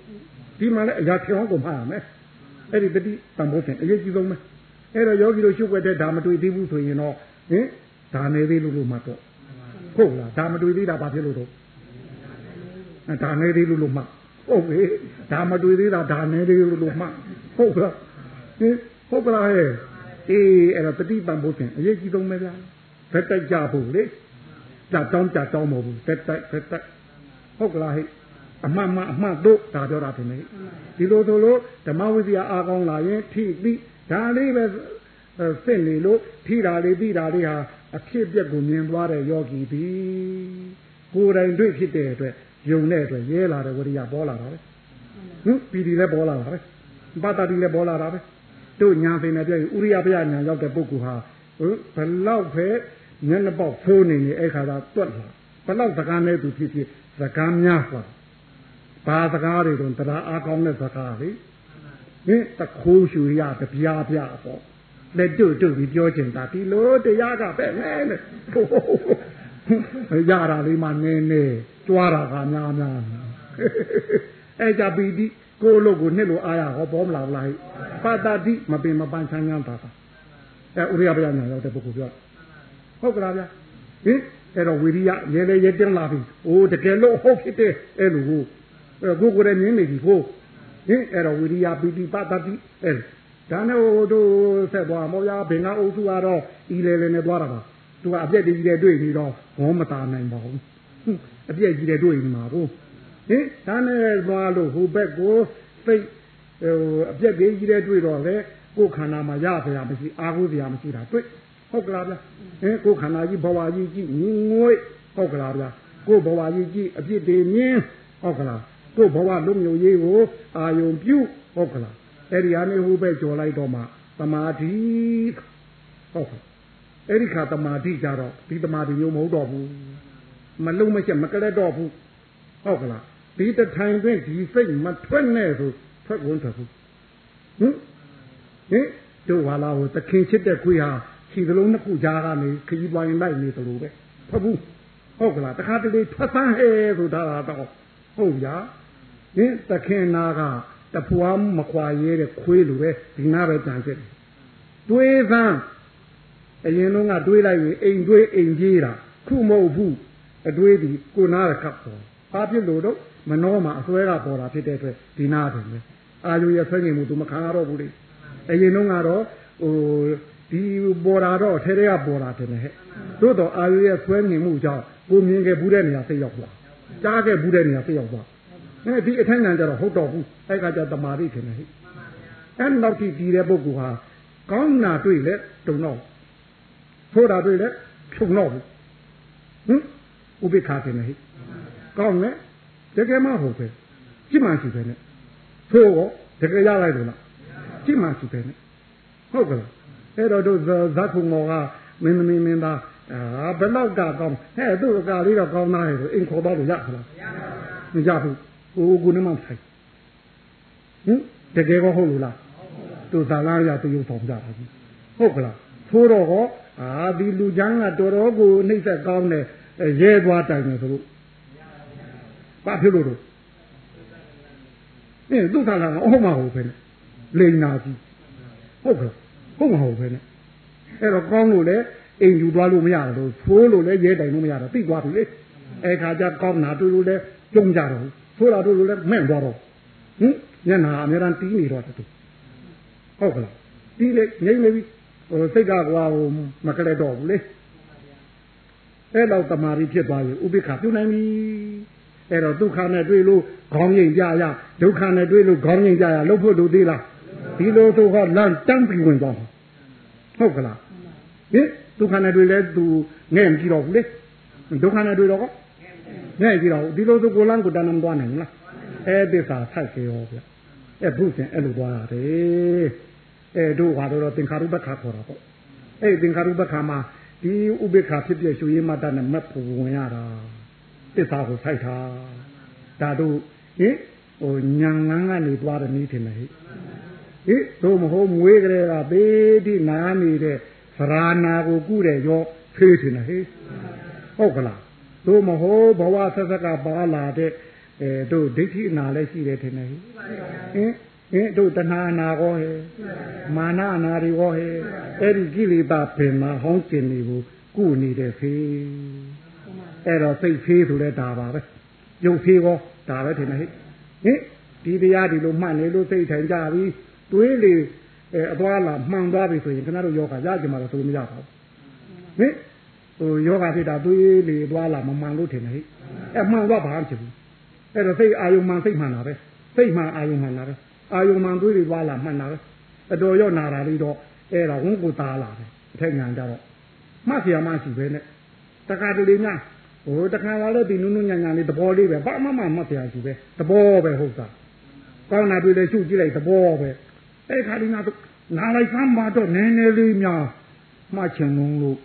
ဒီမှာလည်းအရာထင်အောင်ကိုမှားမယ်အဲ့ဒီတတိတန်ဖို့တင်အရေးကြီးဆုံးပဲအဲ့တော့ယောဂီတို့ရှုပ်ွက်တဲ့ဒါမတွေ့သေးဘူးဆိုရင်တော့ဟင်ဒါနေသေးလို့လို့မှတော့ဟုတ်လားဒါမတွေ့သေးတာဘာဖြစ်လို့တော့ဒါနေသေးလို့လို့မှဟုတ်ပြီဒါမတွေ့သေးတာဒါနေသေးလို့လို့မှဟုတ်လားဟင်ဟုတ်ကလားဟဲ့အေးအဲ့တော့တတိပံဖို့တင်အရေးကြီးဆုံးပဲဗျာဘက်တိုက်ကြဖို့လေ ကြတောင်းကြတောင်းမဟုတ်ဘူးဘက်တိုက်ဘက်တိုက်ဟုတ်ကလားဟဲ့အမှန်မှအမှန်တို့ဒါပြောတာဖြစ်နေဒီလိုဆိုလို့ဓမ္မဝိဇ္ဇာအားကောင်းလာရင်ထိပြီးဒါလေးပဲစစ်နေလို့ထိတာလေးပြီးတာလေးဟာအဖြစ်အပျက်ကိုမြင်သွားတဲ့ယောဂီဒီကိုယ်တိုင်တွေ့ဖြစ်တဲ့အတွက်ယုံတဲ့အတွက်ရဲလာတဲ့ဝရိယပေါ်လာတာပဲဟင်ပီတိလည်းပေါ်လာတာပဲပါတာတိလည်းပေါ်လာတာပဲတို့ညာပင်နဲ့ပြည့်ဥရိယပယညာရောက်တဲ့ပုဂ္ဂိုလ်ဟာဘလောက်ပဲ မျက်နှာပေါက်ဖိုးနေနေအဲ့ခါသာတွက်လာဘလောက်စကားနဲ့သူဖြစ်ဖြစ်စကားများစွာဘာစကားတွေတော့တရားအားကောင်းတဲ့စကားလေဟင်တခိုးရှူရတပြားပြားပေါ့လက်တို့တို့ပြီးပြောချင်တာဒီလိုတရားကပဲနဲနဲ့ရတာလေးမှနင်းနေကြွားတာကများများအဲ့ကြပီတိကိုလို့ကိုနှစ်လို့အားရဟောပေါ်မလာဘူးလားပါတာတိမပင်မပန်းချမ်းချမ်းတာတာအဲဥရိယဗျာညာရောက်တဲ့ပုဂ္ဂိုလ်ပြော ဟုတ်ကလားဗျာဟင်အဲ့တော့ဝိရိယရဲလေရဲတင်လာပြီအိုးတကယ်လို့ဟုတ်ဖြစ်တယ်အဲ့လိုကိုကိုကိုလည်းမြင်နေပြီကိုဟင်အဲ့တော့ဝိရိယပီတိပါတာတိအဲ့ဟဒါနဲ့ဟိုတို့ဆက်သွားမောရဘင်ကအုပ်စုကတော့ဤလေလေနဲ့သွားတာပါသူကအပြက်တည်းကြီးတဲ့တွေ့ပြီးတော့ဘောမတာနိုင်ပါဘူးအပြက်ကြီးတဲ့တွေ့နေမှာကိုဟင်ဒါနဲ့သွားလို့ဟိုဘက်ကိုစိတ်ဟိုအပြက်တည်းကြီးတဲ့တွေ့တော့လေကိုယ်ခန္ဓာမှာရစရာမရှိအာဟုစရာမရှိတာတွေ့ ဟုတ်ကလားဗျဟင်ကိုယ်ခန္ဓာကြီးဘဝကြီးကြည့်ငွေဟုတ်ကလားဗျကိုယ်ဘဝကြီးကြည့်အပြစ်တွေမြင်ဟုတ်ကလားကိုယ်ဘဝလုံးမျိုးရေးကိုအာယုံပြုဟုတ်ကလားအဲ့ဒီအနေဟိုပဲကြော်လိုက်တော့မှသမာဓိဟုတ်ကဲ့အဲ့ဒီခါသမာဓိကြတော့ဒီသမာဓိမျိုးမဟုတ်တော့ဘူးမလုံးမချက်မကလက်တော့ဘူးဟုတ်ကလားဒီတထိုင်တွင်ဒီစိတ်မထွက်နဲ့ဆိုထွက်ဝင်ထွက်ဘူးဟင်ဟင်တို့ဟာလာဟိုတခင်ချစ်တဲ့ခွေးဟာ ခြေစလုံးနှစ်ခုကြားကနေခကြီးပွားရင်လိုက်နေသလိုပဲထွက်ဘူးဟုတ်ကလားတခါတလေထွက်ဆန်းဟဲဆိုတာတော့ဟုတ်ဗျာဟင်တခင်နာကတဖွာမခွာရဲတဲ့ခွေးလိုပဲဒီနာပဲကြံဖြစ်တယ်တွေးသမ်းအရင်တော့ကတွေးလိုက်ရင်အိမ်တွေးအိမ်ကြီးတာခုမဟုတ်ဘူးအတွေးဒီကိုနာရခပ်ပေါ်ဘာဖြစ်လို့တော့မနှောမှာအစွဲကပေါ်တာဖြစ်တဲ့အတွက်ဒီနာတယ်ပဲအာယုရဆွဲနေမှုသူမခံရတော့ဘူးလေအရင်တော့ကတော့ဟို ဒီပေါ်တာတော့ထဲထဲကပေါ်တာတယ်ဟဲ့သို့တော့အာယုရဆွဲနေမှုကြောင့်ကိုမြင်ခဲ့ဘူးတဲ့နေရာစိတ်ရောက်သွားကြားခဲ့ဘူးတဲ့နေရာစိတ်ရောက်သွားအဲဒီအထိုင်ငံကြတော့ဟုတ်တော့ဘူးအဲ့ကကြတမာတိထင်တယ်ဟဲ့အဲ့နောက်တိဒီတဲ့ပုဂ္ဂိုလ်ဟာကောင်းနာတွေ့လေတုံတော့ဆိုးတာတွေ့လေဖြုံတော့ဘူးဟင်ဥပိ္ပခာတင်တယ်ဟဲ့ကောင်းတယ်တကယ်မှဟုတ်ပဲကြည့်မှရှိပဲနဲ့ဆိုးရောတကယ်ရလိုက်လို့လားကြည့်မှရှိပဲနဲ့ဟုတ်ကဲ့ အဲ့တော့တို့ဇာခုမောကမင်းသမီးမင်းသားအာဘယ်တော့ကကောင်းဟဲ့သူ့အကာလေးတော့ကောင်းသားရဲ့ဆိုအိမ်ခေါ်တော့လို့ရခလားမရဘူးဟိုကုနေမှဆိုင်ဟင်တကယ်ကောဟုတ်လို့လားသူသာလာရသူရုပ်ဆောင်ကြတာကြီးဟုတ်ကလားသိုးတော့ဟောအာဒီလူချမ်းကတော်တော်ကိုနှိမ့်ဆက်ကောင်းတယ်ရဲသွားတိုင်တယ်ဆိုလို့ဘာဖြစ်လို့တော့အင်းသူသာလာကအဟုတ်မဟုတ်ပဲလိန်နာကြီးဟုတ်ကလား ဟုတ်မဟုတ်ပဲနဲ့အဲ့တော့ကောင်းလို့လေအိမ်ယူသွားလို့မရတော့ဖိုးလို့လည်းရဲတိုင်လို့မရတော့သိသွားပြီလေအဲ့ခါကျကောင်းနာတွေ့လို့လည်းကြုံကြတော့ဖိုးလာတို့လို့လည်းမဲ့သွားတော့ဟင်ညနာအများရန်တီးနေတော့တူဟုတ်ကလားတီးလေငိမ့်နေပြီဟိုစိတ်ကကွာဟိုမကလေးတော့ဘူးလေအဲ့တော့တမာရီဖြစ်သွားရင်ဥပိ္ပခပြုနိုင်ပြီအဲ့တော့ဒုက္ခနဲ့တွေ့လို့ခေါင်းငိမ့်ကြရဒုက္ခနဲ့တွေ့လို့ခေါင်းငိမ့်ကြရလို့ဖို့လို့သေးလားဒီလိုဆိုတော့လမ်းတန်းပြီးဝင်သွား ဟုတ်ကလားဟင်ဒုက္ခနဲ့တွေ့လဲသူငဲ့မကြည့်တော့ဘူးလေဒုက္ခနဲ့တွေ့တော့ကောငဲ့ကြည့်တော့ဒီလိုဆိုကိုလန်းကိုတန်းမသွားနိုင်ဘူးလားအဲသစ္စာဆိုက်ကြောဗျအဲဘုရင်အဲ့လိုသွားရတယ်အဲတို့ဟာတော့သင်္ခါရုပ္ပခါခေါ်တာပေါ့အဲသင်္ခါရုပ္ပခါမှာဒီဥပိ္ပခါဖြစ်ဖြစ်ရှုရင်းမတတ်နဲ့မက်ဖို့ဝင်ရတာသစ္စာကိုဆိုက်တာဒါတို့ဟင်ဟိုညံငန်းကနေသွားတယ်နေတယ်ဟဲ့ ဟိတို့မဟုတ်မွေးကြတဲ့ကဘေးတိနာနေတဲ့သရနာကိုကုတဲ့ရောဖေးတယ်ဟဲ့ဟုတ်ကလားတို့မဟုတ်ဘဝဆက်ဆက်ကပါလာတဲ့အဲတို့ဒိဋ္ဌိအနာလည်းရှိတယ်ထင်တယ်ဟင်ဟင်တို့တဏှာအနာကောဟဲ့မာနအနာတွေကောဟဲ့အဲ့ဒီကိလေသာပင်မှာဟောင်းကျင်နေကိုကုနေတဲ့ဖေးအဲ့တော့စိတ်ဖေးဆိုလဲဒါပါပဲရုပ်ဖေးကောဒါပဲထင်တယ်ဟဲ့ဟင်ဒီတရားဒီလိုမှတ်နေလို့စိတ်ထိုင်ကြပြီ တွေးလေအဲအသွားလာမှန်သွားပြီဆိုရင်ခင်ဗျားတို့ယောဂရကြမှာတော့ဆိုမရပါဘူးဟင်ဟိုယောဂဖြစ်တာတွေးလေသွားလာမမှန်လို့ထင်တယ်ဟဲ့အဲမှန်တော့ဘာမှဖြစ်ဘူးအဲ့တော့စိတ်အာယုံမှန်စိတ်မှန်တာပဲစိတ်မှန်အာယုံမှန်တာပဲအာယုံမှန်တွေးလေသွားလာမှန်တာပဲအတော်ရောနာတာလေးတော့အဲ့ဒါဝန်ကိုသားလာတယ်အထက်ညာကြတော့မှတ်เสียမှရှိပဲနဲ့တခါတလေများဟိုတခါလာလို့ဒီနုနုညံညံလေးသဘောလေးပဲဘာမှမမှတ်เสียရှိပဲသဘောပဲဟုတ်တာကောင်းတာတွေ့လေရှုကြည့်လိုက်သဘောပဲ အဲ့ခါဒီနာနာလိုက်ဆမ်းပါတော့နည်းနည်းလေးများမှတ်ချင်လုံးလို့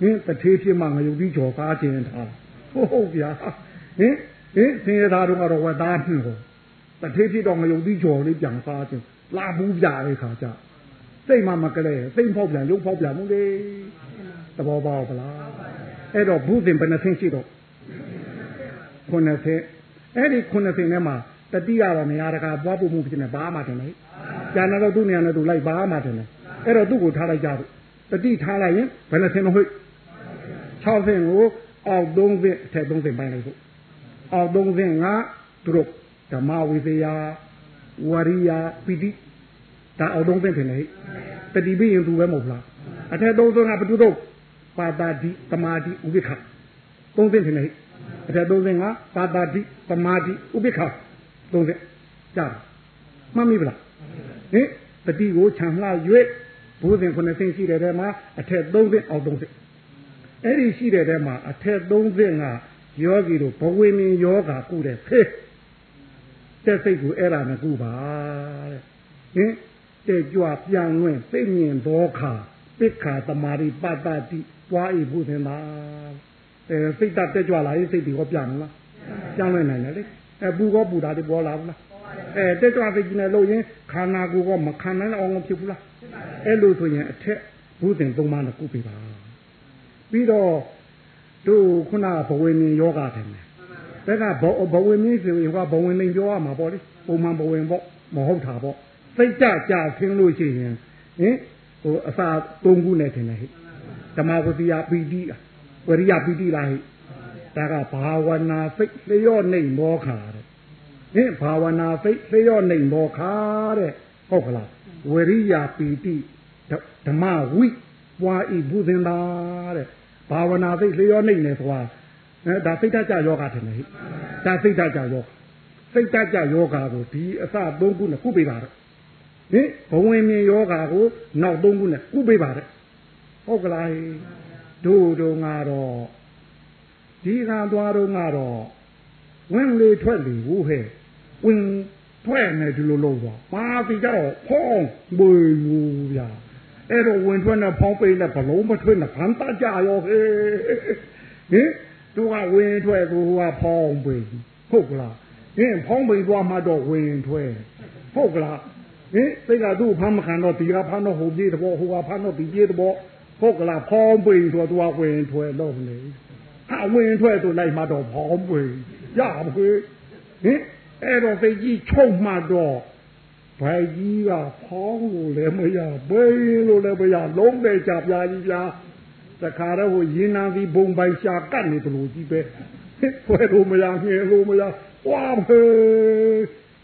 ဟင်းတထေးဖြစ်မှငရုတ်ပြီးကြော်ကားခြင်းထားဟုတ်ဟုတ်ဗျာဟင်ဟင်သင်ရသားတို့ကတော့ဝတ်သားဖြစ်ဟောတထေးဖြစ်တော့ငရုတ်ပြီးကြော်လေးပြန်စားခြင်းလာဘူးပြတဲ့ခါကျစိတ်မှမကလေးစိတ်ဖောက်ပြန်ရုပ်ဖောက်ပြန်မှုလေသဘောပေါက်ပလားအဲ့တော့ဘုသင်ဘယ်နှဆင်းရှိတော့ခုနှစ်ဆင်းအဲ့ဒီခုနှစ်ဆင်းထဲမှာတတိယတော့နေရာတကာပွားဖို့မှုဖြစ်နေဘာမှတင်လေ ကျန်တော့သူ့နေရာနဲ့သူလိုက်ဘာမှတင်လေအဲ့တော့သူ့ကိုထားလိုက်ကြတယ်တတိထားလိုက်ရင်ဘယ်နှဆင်းတော့ဟိတ်6ဆင်းကိုအောက်3ဆင်းအထက်3ဆင်းပိုင်းလိုက်ဖို့အောက်3ဆင်းကသူတို့ဓမ္မဝိသယာဝရိယပိတိဟဒါအောက်သုံးသင်ထင်တယ်ဟိတတိပြီးရင်သူပဲမဟုတ်လားအထက်သုံးသင်ကဘယ်သူတော့ပါတာတိတမာတိဥပိ္ပခသုံးသင်ထင်တယ်ဟိအထက်သုံးသင်ကပါတာတိတမာတိဥပိ္ပခသုံးသင်ကြားမှတ်မိပလား ဟင်တတိကိုခြံလှ၍ဘုဇင်ခုနှစ်ဆင့်ရှိတဲ့ထဲမှာအထက်သုံးသင်အောက်သုံးသင်အဲ့ဒီရှိတဲ့ထဲမှာအထက်သုံးသင်ကယောဂီတို့ဘဝေမင်းယောဂါကုတဲ့ဖေးတဲ့စိတ်ကိုအဲ့ဒါနဲ့ကုပါတဲ့ဟင်တဲ့ကြွပြန်လွင်သိမြင်သောခါပိခာတမာရိပတ္တတိပွားဤဘုသင်သာအဲစိတ်တက်ကြွလာရင်စိတ်ဒီဟောပြန်လားပြန်လွင်နိုင်တယ်လေအဲပူကောပူတာတွေပေါ်လာဘူးလား အဲတက်ကြွစိတ်ကြီးနဲ့လို့ရင်ခန္ဓာကိုယ်ကမခံနိုင်အောင်ဖြစ်ဘူးလားအဲ့လိုဆိုရင်အထက်ဘုသင်သုံးပါးနဲ့ကုပြပါပြီးတော့တို့ခုနဘဝင်းယောဂတယ်တက်ကဘဘဝင်မင်းဆိုရင်ကဘဝင်လိန်ပြောရမှာပေါ့လေပုံမှန်ဘဝင်ပေါ့မဟုတ်တာပေါ့စိတ်ကြကြခင်းလို့ရှိရင်ဟင်ဟိုအစာသုံးခုနဲ့ထင်တယ်ဟဲ့ဓမ္မဝတိယပီတိဝရိယပီတိလားဟဲ့ဒါကဘာဝနာစိတ်လျော့နေမောခါ တဲ့ဟင်ဘာဝနာစိတ်လျော့နေမောခါတဲ့ဟုတ်ကလားဝရိယပီတိဓမ္မဝိပွားဤဘုဇင်သာတဲ့ဘာဝနာစိတ်လျော့နေနေဆိုတာအဲဒါစိတ်ဓာတ်ကြယောဂထင်တယ်ဟိဒါစိတ်ဓာတ်ကြယောစိတ်ဓာတ်ကြယောဂကိုဒီအစသုံးခုနဲ့ကုပေးပါတော့ဟင်ဘဝင်မြင်ယောဂကိုနောက်သုံးခုနဲ့ကုပေးပါတဲ့ဟုတ်ကလားတို့တို့ငါတော့ဒီကံသွားတော့ငါတော့ဝင်လေထွက်လေဘူးဟဲ့ ဝင်ထွက်နေဒီလိုလို့ပါမာစီကြတော့ဖုံးဘွေယူဗျာအဲ့တော့ဝင်ထွက်နဲ့ဖောင်းပိတ်နဲ့ဘလုံးမထွက်နဲ့ဖန်တကြရောဟဲ့ဟင်သူကဝင်ထွက်သူကဖောင်းပိဟုတ်ကလားဟင်ဖောင်းပိသွားမှတော့ဝင်ထွက်ဟုတ်ကလားဟင်သိကသူ့ဖမ်းမခံတော့ဒီကဖမ်းတော့ဟိုပြေးတော့ဟိုကဖမ်းတော့ဒီပြေးတော့ဟုတ်ကလားဖောင်းပိဆိုသူကဝင်ထွက်တော့လေဟာဝင်ထွက်သူလိုက်မှတော့ဖောင်းပိရပါခွေဟင် အဲ့တော့သိကြီးချုပ်မှတော့ဘိုင်ကြီးကဖောင်းလို့လည်းမရဘေးလို့လည်းမရလုံးတဲ့ကြပြားကြီးပြားတခါတော့ဟိုရင်နာစီဘုံပိုင်ရှာကတ်နေတယ်လို့ကြီးပဲဘယ်လိုမရငယ်လို့မရဝါဖေး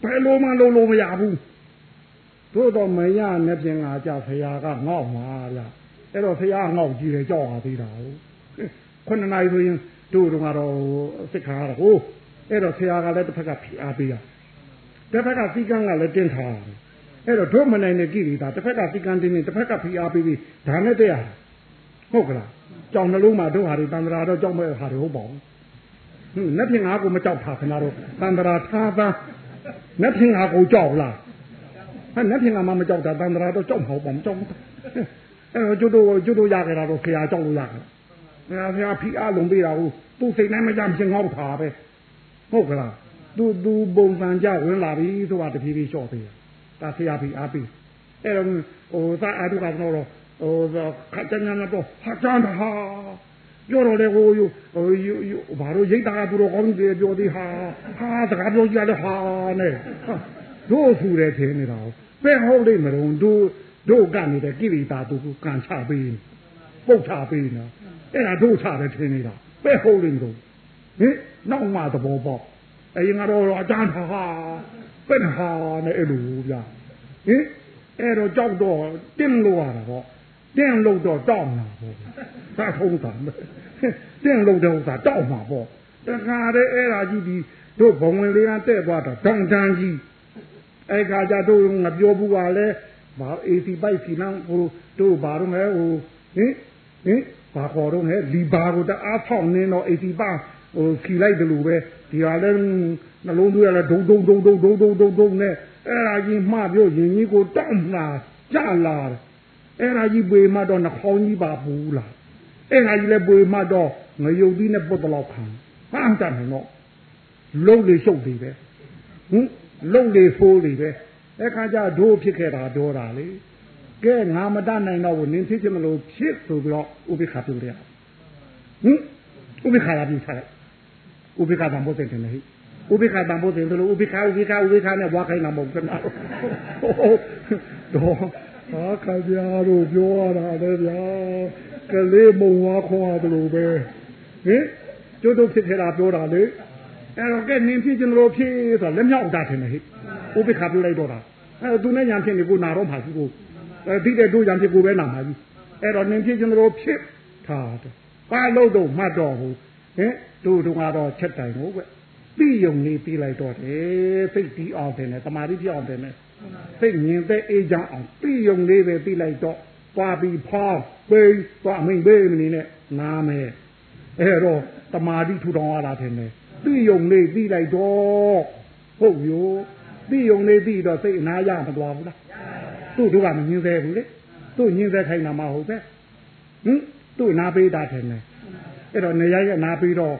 ဘယ်လိုမှလုံးလို့မရဘူးတို့တော့မရနဲ့ပြင်လာကြဖရာကငေါ့မှာဗျအဲ့တော့ဖရာငေါ့ကြည့်တယ်ကြောက်ရသေးတာဟုတ်ခုနှစ်နာရီဆိုရင်တို့တော့ကတော့စိတ်ခါရတာဟုတ် အဲ့တော့ဖရာကလည်းတစ်ဖက်ကဖိအားပေးရတစ်ဖက်ကစီကန်းကလည်းတင်းထားတယ်အဲ့တော့တို့မနိုင်တဲ့ကိရိတာတစ်ဖက်ကစီကန်းတင်းနေတစ်ဖက်ကဖိအားပေးပြီးဒါနဲ့တရားဟုတ်ကလားကြောင်နှလုံးမှာတို့ဟာတွေတန်ត្រာတော့ကြောက်မဲ့ဟာတွေဟုတ်ပါဘူးဟင်းနှစ်ဖြင့်ငါကိုမကြောက်တာခင်ဗျားတို့တန်ត្រာထားသားနှစ်ဖြင့်ငါကိုကြောက်လားဟာနှစ်ဖြင့်ငါမှမကြောက်တာတန်ត្រာတော့ကြောက်မဟုတ်ပါမကြောက်ဘူးအဲကျွတ်တို့ကျွတ်တို့ရကြတာတော့ခရာကြောက်လို့ရကြတာငါဖျားဖိအားလုံးပေးတာကိုသူ့စိတ်နဲ့မကြမ်းချင်းငေါ့ထားပဲ ဟုတ်ကလားသူသူပုံစံကြဝင်လာပြီဆိုတာတဖြည်းဖြည်းလျှော့သေးတယ်ဒါဆရာဖိအားပေးအဲ့တော့ဟိုသာအတုကတော့ဟိုခတ်တညာတော့ဟာတန်ဟာပြောတော့လေဟိုဟိုဘာလို့ရိတ်တာသူတော်ကောင်းကြီးပြောသေးဟာဟာတကားပြောကြတယ်ဟာနဲ့တို့ဆူတယ်ထင်နေတာပဲဟုတ်လိမ့်မလို့တို့တို့ကနေတဲ့ကိရိတာသူကကန်ချပေးပုတ်ချပေးနော်အဲ့ဒါတို့ချတယ်ထင်နေတာပဲဟုတ်လိမ့်တော့ဟင် နောက်မှသဘောပေါက်အရင်ကတော့အကျန်းဟာပဲဟာနဲ့အဲ့လိုဗျာဟင်အဲ့တော့ကြောက်တော့တင်းလို့ရတာပေါ့တင်းလို့တော့တောက်မှာပေါ့သာထုံးတာတင်းလို့တော့သာတောက်မှာပေါ့တခါတည်းအဲ့ဒါကြီးဒီတို့ဘုံဝင်လေးကတဲ့သွားတော့တန်တန်ကြီးအဲ့ခါကျတို့ငါပြောဘူးပါလေဘာ AC ပိုက်စီနံဟိုတို့ဘာတော့မဲဟိုဟင်ဟင်ဘာခေါ်တော့လဲလီဘာကိုတအားဖောက်နေတော့ AC ပါ ဟိုခီလိုက်တယ်လို့ပဲဒီဟာလဲနှလုံးသွေးရလဲဒုံဒုံဒုံဒုံဒုံဒုံဒုံဒုံနဲ့အဲ့ဒါကြီးမှပြောရင်ကြီးကိုတောက်လာကြလာတယ်အဲ့ဒါကြီးပေမှတော့နှခေါင်းကြီးပါဘူးလားအဲ့ဒါကြီးလည်းပေမှတော့ငရုတ်သီးနဲ့ပုတ်တလောက်ခံဟမ်းတတ်တယ်နော်လုံးလေရှုပ်သေးပဲဟင်လုံးလေဖိုးလေပဲအဲ့ခါကျဒိုးဖြစ်ခဲ့တာပြောတာလေကဲငါမတတ်နိုင်တော့ဘူးနင်းဖြစ်ချင်မလို့ဖြစ်ဆိုပြီးတော့ဥပိ္ပခါပြုတယ်ဟင်ဥပိ္ပခါလာပြီးထား ဥပိ္ပခါတံဖို့တဲ့တယ်ဟိဥပိ္ပခါတံဖို့တယ်လို့ဥပိ္ပခါဥပိ္ပခါဥပိ္ပခါနဲ့ဘွားခိုင်းတာမဟုတ်ဘူးတော့ဟာခါပြားတို့ပြောရတာလေဗျာကလေးမုံဝါခွာတယ်လို့ပဲဟင်ကျုပ်တို့ဖြစ်ခဲ့တာပြောတာလေအဲ့တော့ကဲနင်းဖြစ်ချင်လို့ဖြစ်ဆိုလက်မြောက်တာထင်တယ်ဟိဥပိ္ပခါပြုလိုက်တော့တာအဲသူနဲ့ညာဖြစ်နေကိုနာတော့မှာကြီးကိုအဲသိတဲ့တို့ညာဖြစ်ကိုပဲနာမှာကြီးအဲ့တော့နင်ဖြစ်ကျွန်တော်ဖြစ်ထားတယ်ပါလို့တော့မှတ်တော့ဘူးဟင် တို့တို့ကတော့ချက်တိုင်ကိုကွပြီးယုံနေပြီးလိုက်တော့တယ်စိတ်ပြီးအောင်တယ်နဲ့တမာတိပြောင်းတယ်နဲ့စိတ်မြင်တဲ့အေးချမ်းအောင်ပြီးယုံလေးပဲပြီးလိုက်တော့သွားပြီးဖောင်းပိန်သွားမိန်ပိန်မနေနဲ့နားမယ်အဲ့တော့တမာတိထူထောင်ရတာတယ်နဲ့ပြီးယုံလေးပြီးလိုက်တော့ဟုတ်ရောပြီးယုံလေးပြီးတော့စိတ်အနာရမသွားဘူးလားသူ့တို့ကမမြင်သေးဘူးလေသူ့ညင်သေးခိုင်းတာမဟုတ်ပဲဟင်သူ့နာပေးတာတယ်နဲ့အဲ့တော့နေရိုင်းကနာပေးတော့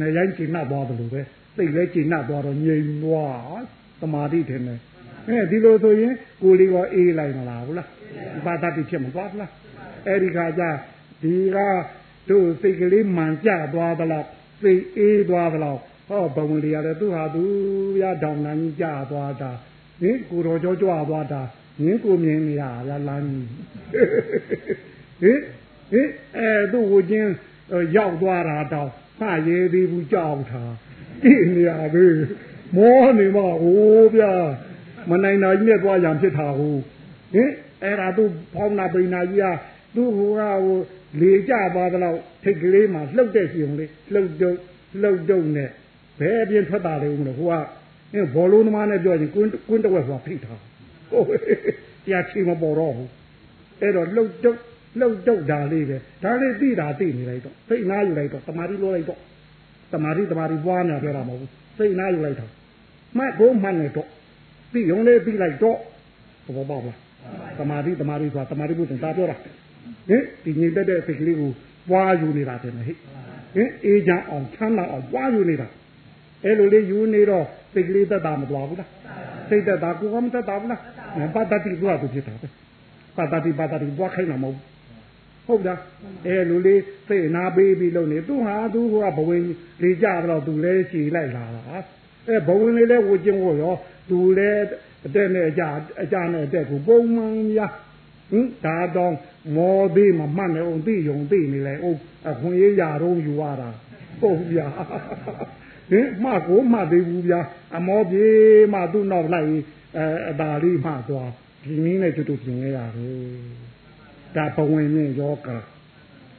နေရိုင်းကျင်နှပ်သွားတယ်လို့ပဲစိတ်လည်းကျင်နှပ်သွားတော့ငြိမ်သွားသမာဓိတယ်နဲ့အဲဒီလိုဆိုရင်ကိုယ်လေးကအေးလိုက်မလားဟုတ်လားဘာသာတိဖြစ်မသွားဘူးလားအဲ့ဒီခါကျဒီကတို့စိတ်ကလေးမှန်ကြသွားသလားစိတ်အေးသွားသလားဟောဘဝင်လေးရတယ်သူဟာသူရဒေါင်နန်းကြီးကြသွားတာဟင်ကိုတော်ကြောကြွသွားတာဟင်ကိုမြင်နေရဗျာလမ်းကြီးဟင်ဟင်အဲသူ့ကိုချင်းရောက်သွားတာတော့ ဖရဲသေးဘူးကြောက်တာကြည့်နေရပြီမောနေမဟိုးဗျာမနိုင်တာကြီးနဲ့သွားရံဖြစ်တာဟိုဟင်အဲ့ဒါသူဖောင်းနာပိန်နာကြီးကသူ့ဟိုကဟိုလေကြသွားတော့ထိတ်ကလေးမှလှုပ်တဲ့စီုံလေးလှုပ်တုပ်လှုပ်တုပ်နဲ့ဘယ်အပြင်ထွက်တာလဲဦးမလို့ဟိုကဘောလုံးသမားနဲ့ပြောရင်ကွင်းကွင်းတဝက်ဆိုတာဖိထားဟုတ်တရားချီမပေါ်တော့ဘူးအဲ့တော့လှုပ်တုပ် လှုပ်တုပ်တာလေးပဲဒါလေးသိတာသိနေလိုက်တော့စိတ်နာယူလိုက်တော့တမာတိလိုလိုက်တော့တမာတိတမာတိပွားနေပြောတာမဟုတ်ဘူးစိတ်နာယူလိုက်တော့မှတ်ကိုမှတ်နေတော့ပြီးရုံလေးပြီးလိုက်တော့ဘောပေါက်လားတမာတိတမာတိဆိုတာတမာတိဘုရင်သားပြောတာဟင်ဒီငြိမ်သက်တဲ့စိတ်ကလေးကိုပွားယူနေတာတယ်ဟဲ့ဟင်အေးချမ်းအောင်ချမ်းသာအောင်ပွားယူနေတာအဲ့လိုလေးယူနေတော့စိတ်ကလေးသက်သာမသွားဘူးလားစိတ်သက်သာကိုကမသက်သာဘူးလားဘာတတိကွာသူဖြစ်တာပဲပါတတိပါတတိပွားခိုင်းတာမဟုတ် ဟုတ်လားအဲလူလေးစိတ်နာပေးပြီးလုပ်နေသူဟာသူကဘဝင်လေးကြတော့သူလဲချီလိုက်လာတာအဲဘဝင်လေးလဲဝကျင်ဝရောသူလဲအတက်နဲ့အကြအကြနဲ့အတက်ကိုပုံမှန်များဟင်ဒါတော့မောသေးမမှတ်နေအောင်သိယုံသိနေလေအောင်အခွင့်ရေးရတော့ယူရတာဟုတ်ဗျာဟင်မှကိုမှသေးဘူးဗျာအမောပြေမှသူ့နောက်လိုက်အဲအသာလေးမှသွားဒီနည်းနဲ့ကျွတ်ပြင်ရရတယ် ဒါဘဝင်နဲ့ယောဂ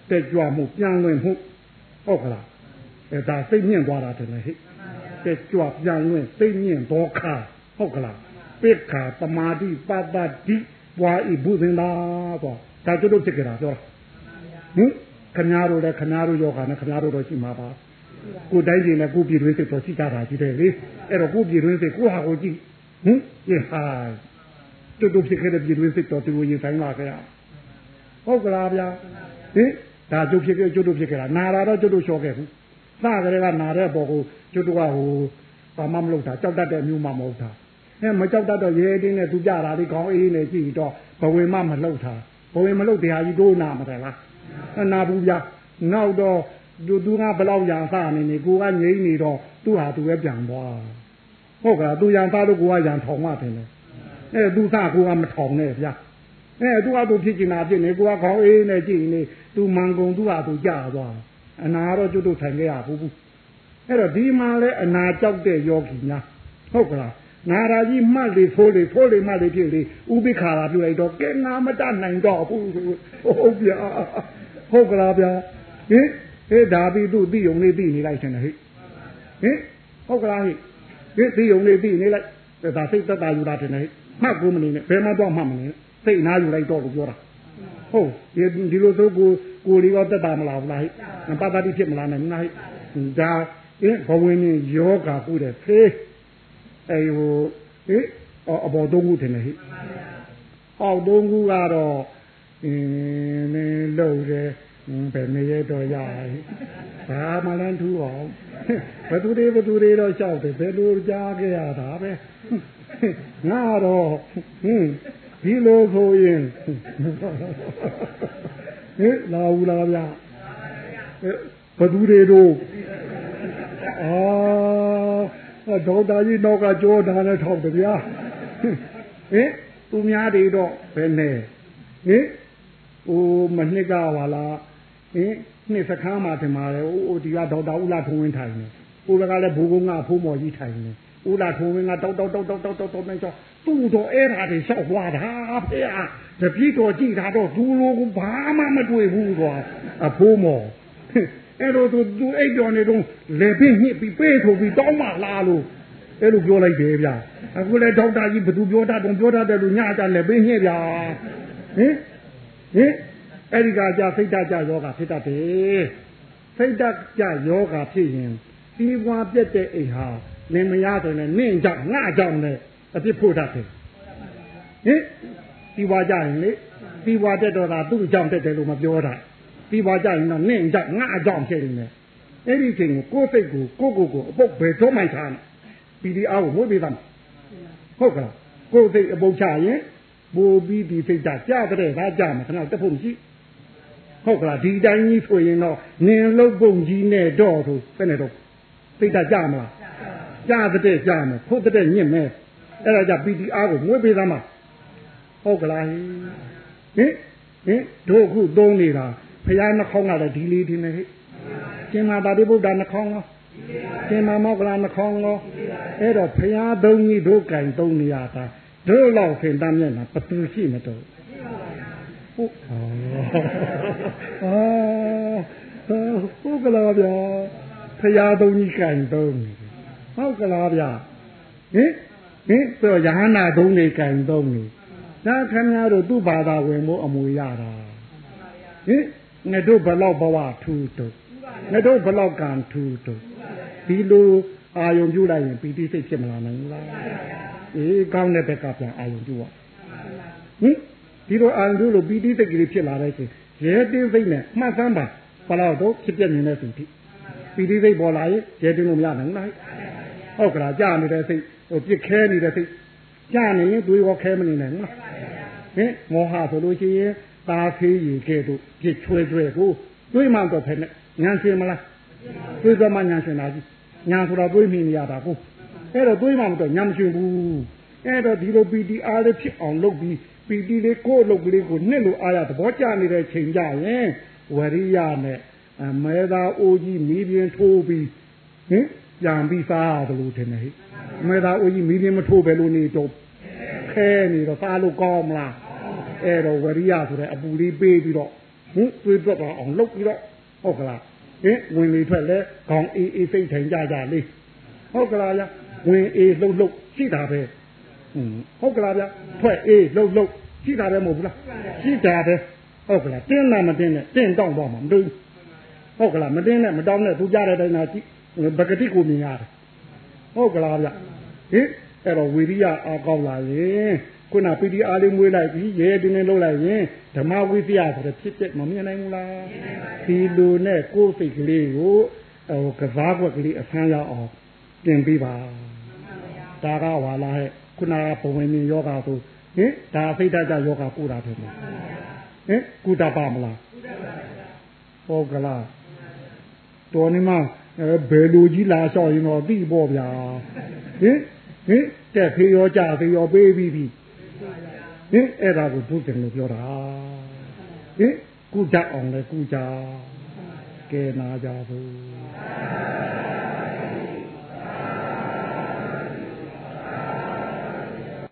တက်ကြွမှုပြန်လွင်မှုဟုတ်ကလားအဲဒါစိတ်မြင့်သွားတာတယ်ဟဲ့တက်ကြွပြန်လွင်စိတ်မြင့်ဒုက္ခဟုတ်ကလားပိက္ခာပမာတိပတ္တတိပွားဤဘုဇင်သာတော့ဒါကျွတ်ဖြစ်ကြတာပြောဟင်ခမားတို့လည်းခမားတို့ယောဂနဲ့ခမားတို့တော့ရှိမှာပါကိုတိုင်းပြည်နဲ့ကိုပြည်တွင်းစိတ်တော့ရှိကြတာကြီးတယ်လေအဲ့တော့ကိုပြည်တွင်းစိတ်ကိုဟာကိုကြည့်ဟင်ဒီဟာတို့တို့ဖြစ်ခဲ့တဲ့ပြည်တွင်းစိတ်တော့သူရင်ဆိုင်လာခဲ့ရ ဟုတ်ကလားဗျာဟင်ဒါကျုပ်ဖြစ်ခဲ့ကျုပ်တို့ဖြစ်ခဲ့တာနာတာတော့ကျုပ်တို့လျှော့ခဲ့ဘူးစကြတဲ့ကနာတဲ့ပေါ်ကိုကျုပ်တို့ကဟိုဘာမှမလုပ်တာကြောက်တတ်တဲ့မျိုးမှမဟုတ်တာအဲမကြောက်တတ်တော့ရဲတင်းနဲ့သူကြတာလေးခေါင်းအေးနဲ့ကြည့်တော့ဘဝင်မှမလှုပ်တာဘဝင်မလှုပ်တရားကြီးတို့နာမတယ်လားအနာဘူးဗျာနောက်တော့သူသူကဘလောက်ရံစနေနေကိုကငိမ့်နေတော့သူ့ဟာသူပဲပြန်သွားဟုတ်ကလားသူရံစားလို့ကိုကရံထောင်မှတယ်လေအဲသူစကိုကမထောင်နဲ့ဗျာ အဲသူကသူဖြစ်ချင်တာဖြစ်နေကိုကခေါင်းအေးနဲ့ကြည့်နေသူမန်ကုန်သူကသူကြာသွားအနာတော့ကျွတ်တို့ထိုင်ခဲ့ရဘူးဘူးအဲ့တော့ဒီမှာလဲအနာကြောက်တဲ့ယောဂီများဟုတ်ကလားနာရာကြီးမှတ်လေဖိုးလေဖိုးလေမှတ်လေဖြစ်လေဥပိ္ပခါလာပြုလိုက်တော့ကဲငါမတတ်နိုင်တော့ဘူးဟုတ်ဗျာဟုတ်ကလားဗျာဟင်ဟေးဒါပြီးသူ့သိုံလေးသိနေလိုက်တယ်ဟဲ့ဟင်ဟုတ်ကလားဟဲ့ဟင်သိုံလေးသိနေလိုက်ဒါစိတ်သက်သာယူတာတယ်ဟဲ့မှတ်ကိုမနေနဲ့ဘယ်မှတော့မှတ်မနေနဲ့ စိတ်နာယူလိုက်တော့လို့ပြောတာဟုတ်ဒီလိုဆိုကိုကိုလေးတော့တက်တာမလားဘူးလားဟဲ့ပတ္တိဖြစ်မလားနဲ့နာဟဲ့ဒါအင်းဘဝင်ရင်ယောဂါကုတဲ့ဖေးအဲဟိုဟေးအဘောသုံးခုထင်တယ်ဟဲ့အောက်သုံးခုကတော့အင်းမင်းလို့တယ်ဘယ်နေရတော့ရဘာမှလည်းထူအောင်ဘသူတွေဘသူတွေတော့ရှောက်တယ်ဘယ်လိုကြားခဲ့ရတာပဲငါတော့ဟင်း ဒီလိုဆိုရင်ဟဲ့လာဘူးလားဗျာဘသူတွေတို့အာဒေါက်တာကြီးနောက်ကကြောတာနဲ့ထောက်တယ်ဗျာဟင်သူများတွေတော့ဘယ်နဲ့ဟင်ဟိုမနှစ်ကပါလားဟင်နှစ်စခန်းမှာထင်ပါတယ်ဟိုဒီကဒေါက်တာဦးလာထုံးဝင်းထိုင်နေဟိုကလည်းဘူကုန်းကဖိုးမော်ကြီးထိုင်နေ ဦးလာထုံဝင်ကတောက်တောက်တောက်တောက်တောက်တောက်တောက်နေချောသူ့တော့အဲ့ဒါတွေလျှောက်သွားတာဖေဟာတပြည့်တော်ကြည့်တာတော့သူလိုကဘာမှမတွေ့ဘူးကွာအဖိုးမော်အဲ့တော့သူသူအိတ်တော်နေတော့လေပင်းညစ်ပြီးပေးထုတ်ပြီးတောင်းမှလာလို့အဲ့လိုပြောလိုက်တယ်ဗျာအခုလေဒေါက်တာကြီးဘသူပြောတတ်တော့ပြောတတ်တယ်လို့ညကြလေပင်းညစ်ဗျာဟင်ဟင်အဲ့ဒီကကြာစိတ်တကြယောဂဖြစ်တတ်တယ်စိတ်တကြယောဂဖြစ်ရင်ပြီးပွားပြက်တဲ့အိမ်ဟာ လင်မယားဆိုရင်နင့်ကြောင့်ငါကြောင့်လည်းအပြစ်ဖို့တတ်တယ်ဟင်ပြီးပွားကြရင်လေပြီးပွားတက်တော့တာသူ့ကြောင့်တက်တယ်လို့မပြောတာပြီးပွားကြရင်တော့နင့်ကြောင့်ငါကြောင့်ဖြစ်နေတယ်အဲ့ဒီချိန်ကိုကိုယ်စိတ်ကိုကိုကိုကိုအပုတ်ဘယ်တော့မှထားပီဒီအားကိုမွေးပေးသမ်းဟုတ်ကလားကိုယ်စိတ်အပုတ်ချရင်ပိုးပြီးဒီစိတ်ဓာတ်ကြတဲ့ဒါကြမှာခဏတက်ဖို့မရှိဟုတ်ကလားဒီတိုင်းကြီးဆိုရင်တော့နင်လုတ်ပုံကြီးနဲ့တော့ဆိုဘယ်နဲ့တော့စိတ်ဓာတ်ကြမလား ကြတဲ့ကြမယ်ဖို့တဲ့ညင့်မယ်အဲ့ဒါကြ PTR ကိုမွေးပေးသမ်းပါဟုတ်ကလားဟင်ဟင်တို့ခုသုံးနေတာဖရာနှခေါင်းကလည်းဒီလေးဒီနေဟဲ့ကျင်မာတာတိဗုဒ္ဓနှခေါင်းရောကျင်မာမောကလာနှခေါင်းရောအဲ့တော့ဖရာသုံးကြီးတို့ကင်သုံးနေရတာတို့လောက်ခင်တမ်းမျက်နှာဘသူရှိမတော့ဟုတ်အာဟုတ်ကလားဗျာဖရာသုံးကြီးကင်သုံး ဟုတ်ကလားဗျာဟင်ဟင်ဆိုရဟန္တာသုံးနေကင်သုံးနေဒါခင်ဗျားတို့သူ့ဘာသာဝင်ဖို့အမွေရတာဟင်ငါတို့ဘလောက်ဘဝထူတုငါတို့ဘလောက်ကံထူတုဒီလိုအာယုံပြုလိုက်ရင်ပီတိစိတ်ဖြစ်မလာနိုင်ဘူးလားအေးကောင်းတဲ့ဘက်ကပြန်အာယုံပြုရဟင်ဒီလိုအာယုံပြုလို့ပီတိစိတ်ကလေးဖြစ်လာတဲ့ချိန်ရဲတင်းစိတ်နဲ့မှတ်စမ်းပါဘလောက်တော့ဖြစ်ပြနေတဲ့စိတ်ဖြစ်ပီတိစိတ်ပေါ်လာရင်ရဲတင်းလို့မရနိုင်ဘူးလား ဟုတ်ကလားကြာနေတဲ့စိတ်ဟိုပြစ်ခဲနေတဲ့စိတ်ကြာနေရင်တွေးရောခဲမနေနိုင်ဘူးလားဟင်မောဟဆိုလို့ရှိရင်ตาဖေးရီကဲ့သို့ပြစ်ချွဲချွဲကိုတွေးမှတော့ဖက်နဲ့ညာရှင်မလားတွေးသမှညာရှင်တာကြီးညာဆိုတော့တွေးမိနေရတာကိုအဲ့တော့တွေးမှမတော့ညာမရှင်ဘူးအဲ့တော့ဒီလို PTR လေးဖြစ်အောင်လုပ်ပြီး PT လေးကိုယ့်အလုပ်ကလေးကိုနှစ်လိုအားရသဘောကျနေတဲ့ချိန်ကြရင်ဝရိယနဲ့မဲသာအိုးကြီးမိပြင်းထိုးပြီးဟင် ပြန်ပြီးစားရတယ်လို့ထင်တယ်ဟိမဲသာအိုးကြီးမိပြင်းမထိုးပဲလို့နေတော့ခဲနေတော့စားလို့ကောင်းမလားအဲ့တော့ဝရိယဆိုတဲ့အပူလေးပေးပြီးတော့ဟင်တွေးတော့အောင်လုပ်ပြီးတော့ဟုတ်ကလားဟင်ဝင်လေထွက်လဲခေါင်းအေးအေးစိတ်ထိုင်ကြကြလေးဟုတ်ကလားဗျဝင်အေးလှုပ်လှုပ်ရှိတာပဲဟုတ်ကလားဗျထွက်အေးလှုပ်လှုပ်ရှိတာပဲမဟုတ်ဘူးလားရှိတာပဲဟုတ်ကလားတင်းတာမတင်းနဲ့တင်းတောင်းတော့မှာမတွေ့ဟုတ်ကလားမတင်းနဲ့မတောင်းနဲ့သူကြတဲ့တိုင်းသာကြည့် ပကတိကိုမြင်ရတယ်ဟုတ်ကလားဗျဟင်အဲ့တော့ဝီရိယအားကောင်းလာရင်ခုနပီတိအားလေးမွေးလိုက်ပြီးရဲတင်းတင်းလှုပ်လိုက်ရင်ဓမ္မဝိသယဆိုတဲ့ဖြစ်တဲ့မမြင်နိုင်ဘူးလားဒီလိုနဲ့ကိုယ်စိတ်ကလေးကိုဟိုကစားကွက်ကလေးအဆန်းရအောင်ပြင်ပေးပါဒါကဝါလာဟဲ့ခုနကဘဝင်မြင်ယောဂဆိုဟင်ဒါစိတ်ဓာတ်ကြယောဂကိုတာတယ်ဟင်ကုတပါမလားဟုတ်ကလားတော်နေမှာ ဘယ်လိုကြီးလာလျှောက်ရင်တော့သိပေါ့ဗျာဟင်ဟင်တက်ဖေးရောကြဖေးရောပေးပြီးပြီဟင်အဲ့ဒါကိုဘုရင်လို့ပြောတာဟင်ကုကြအောင်လေကုကြကဲနာကြဘူး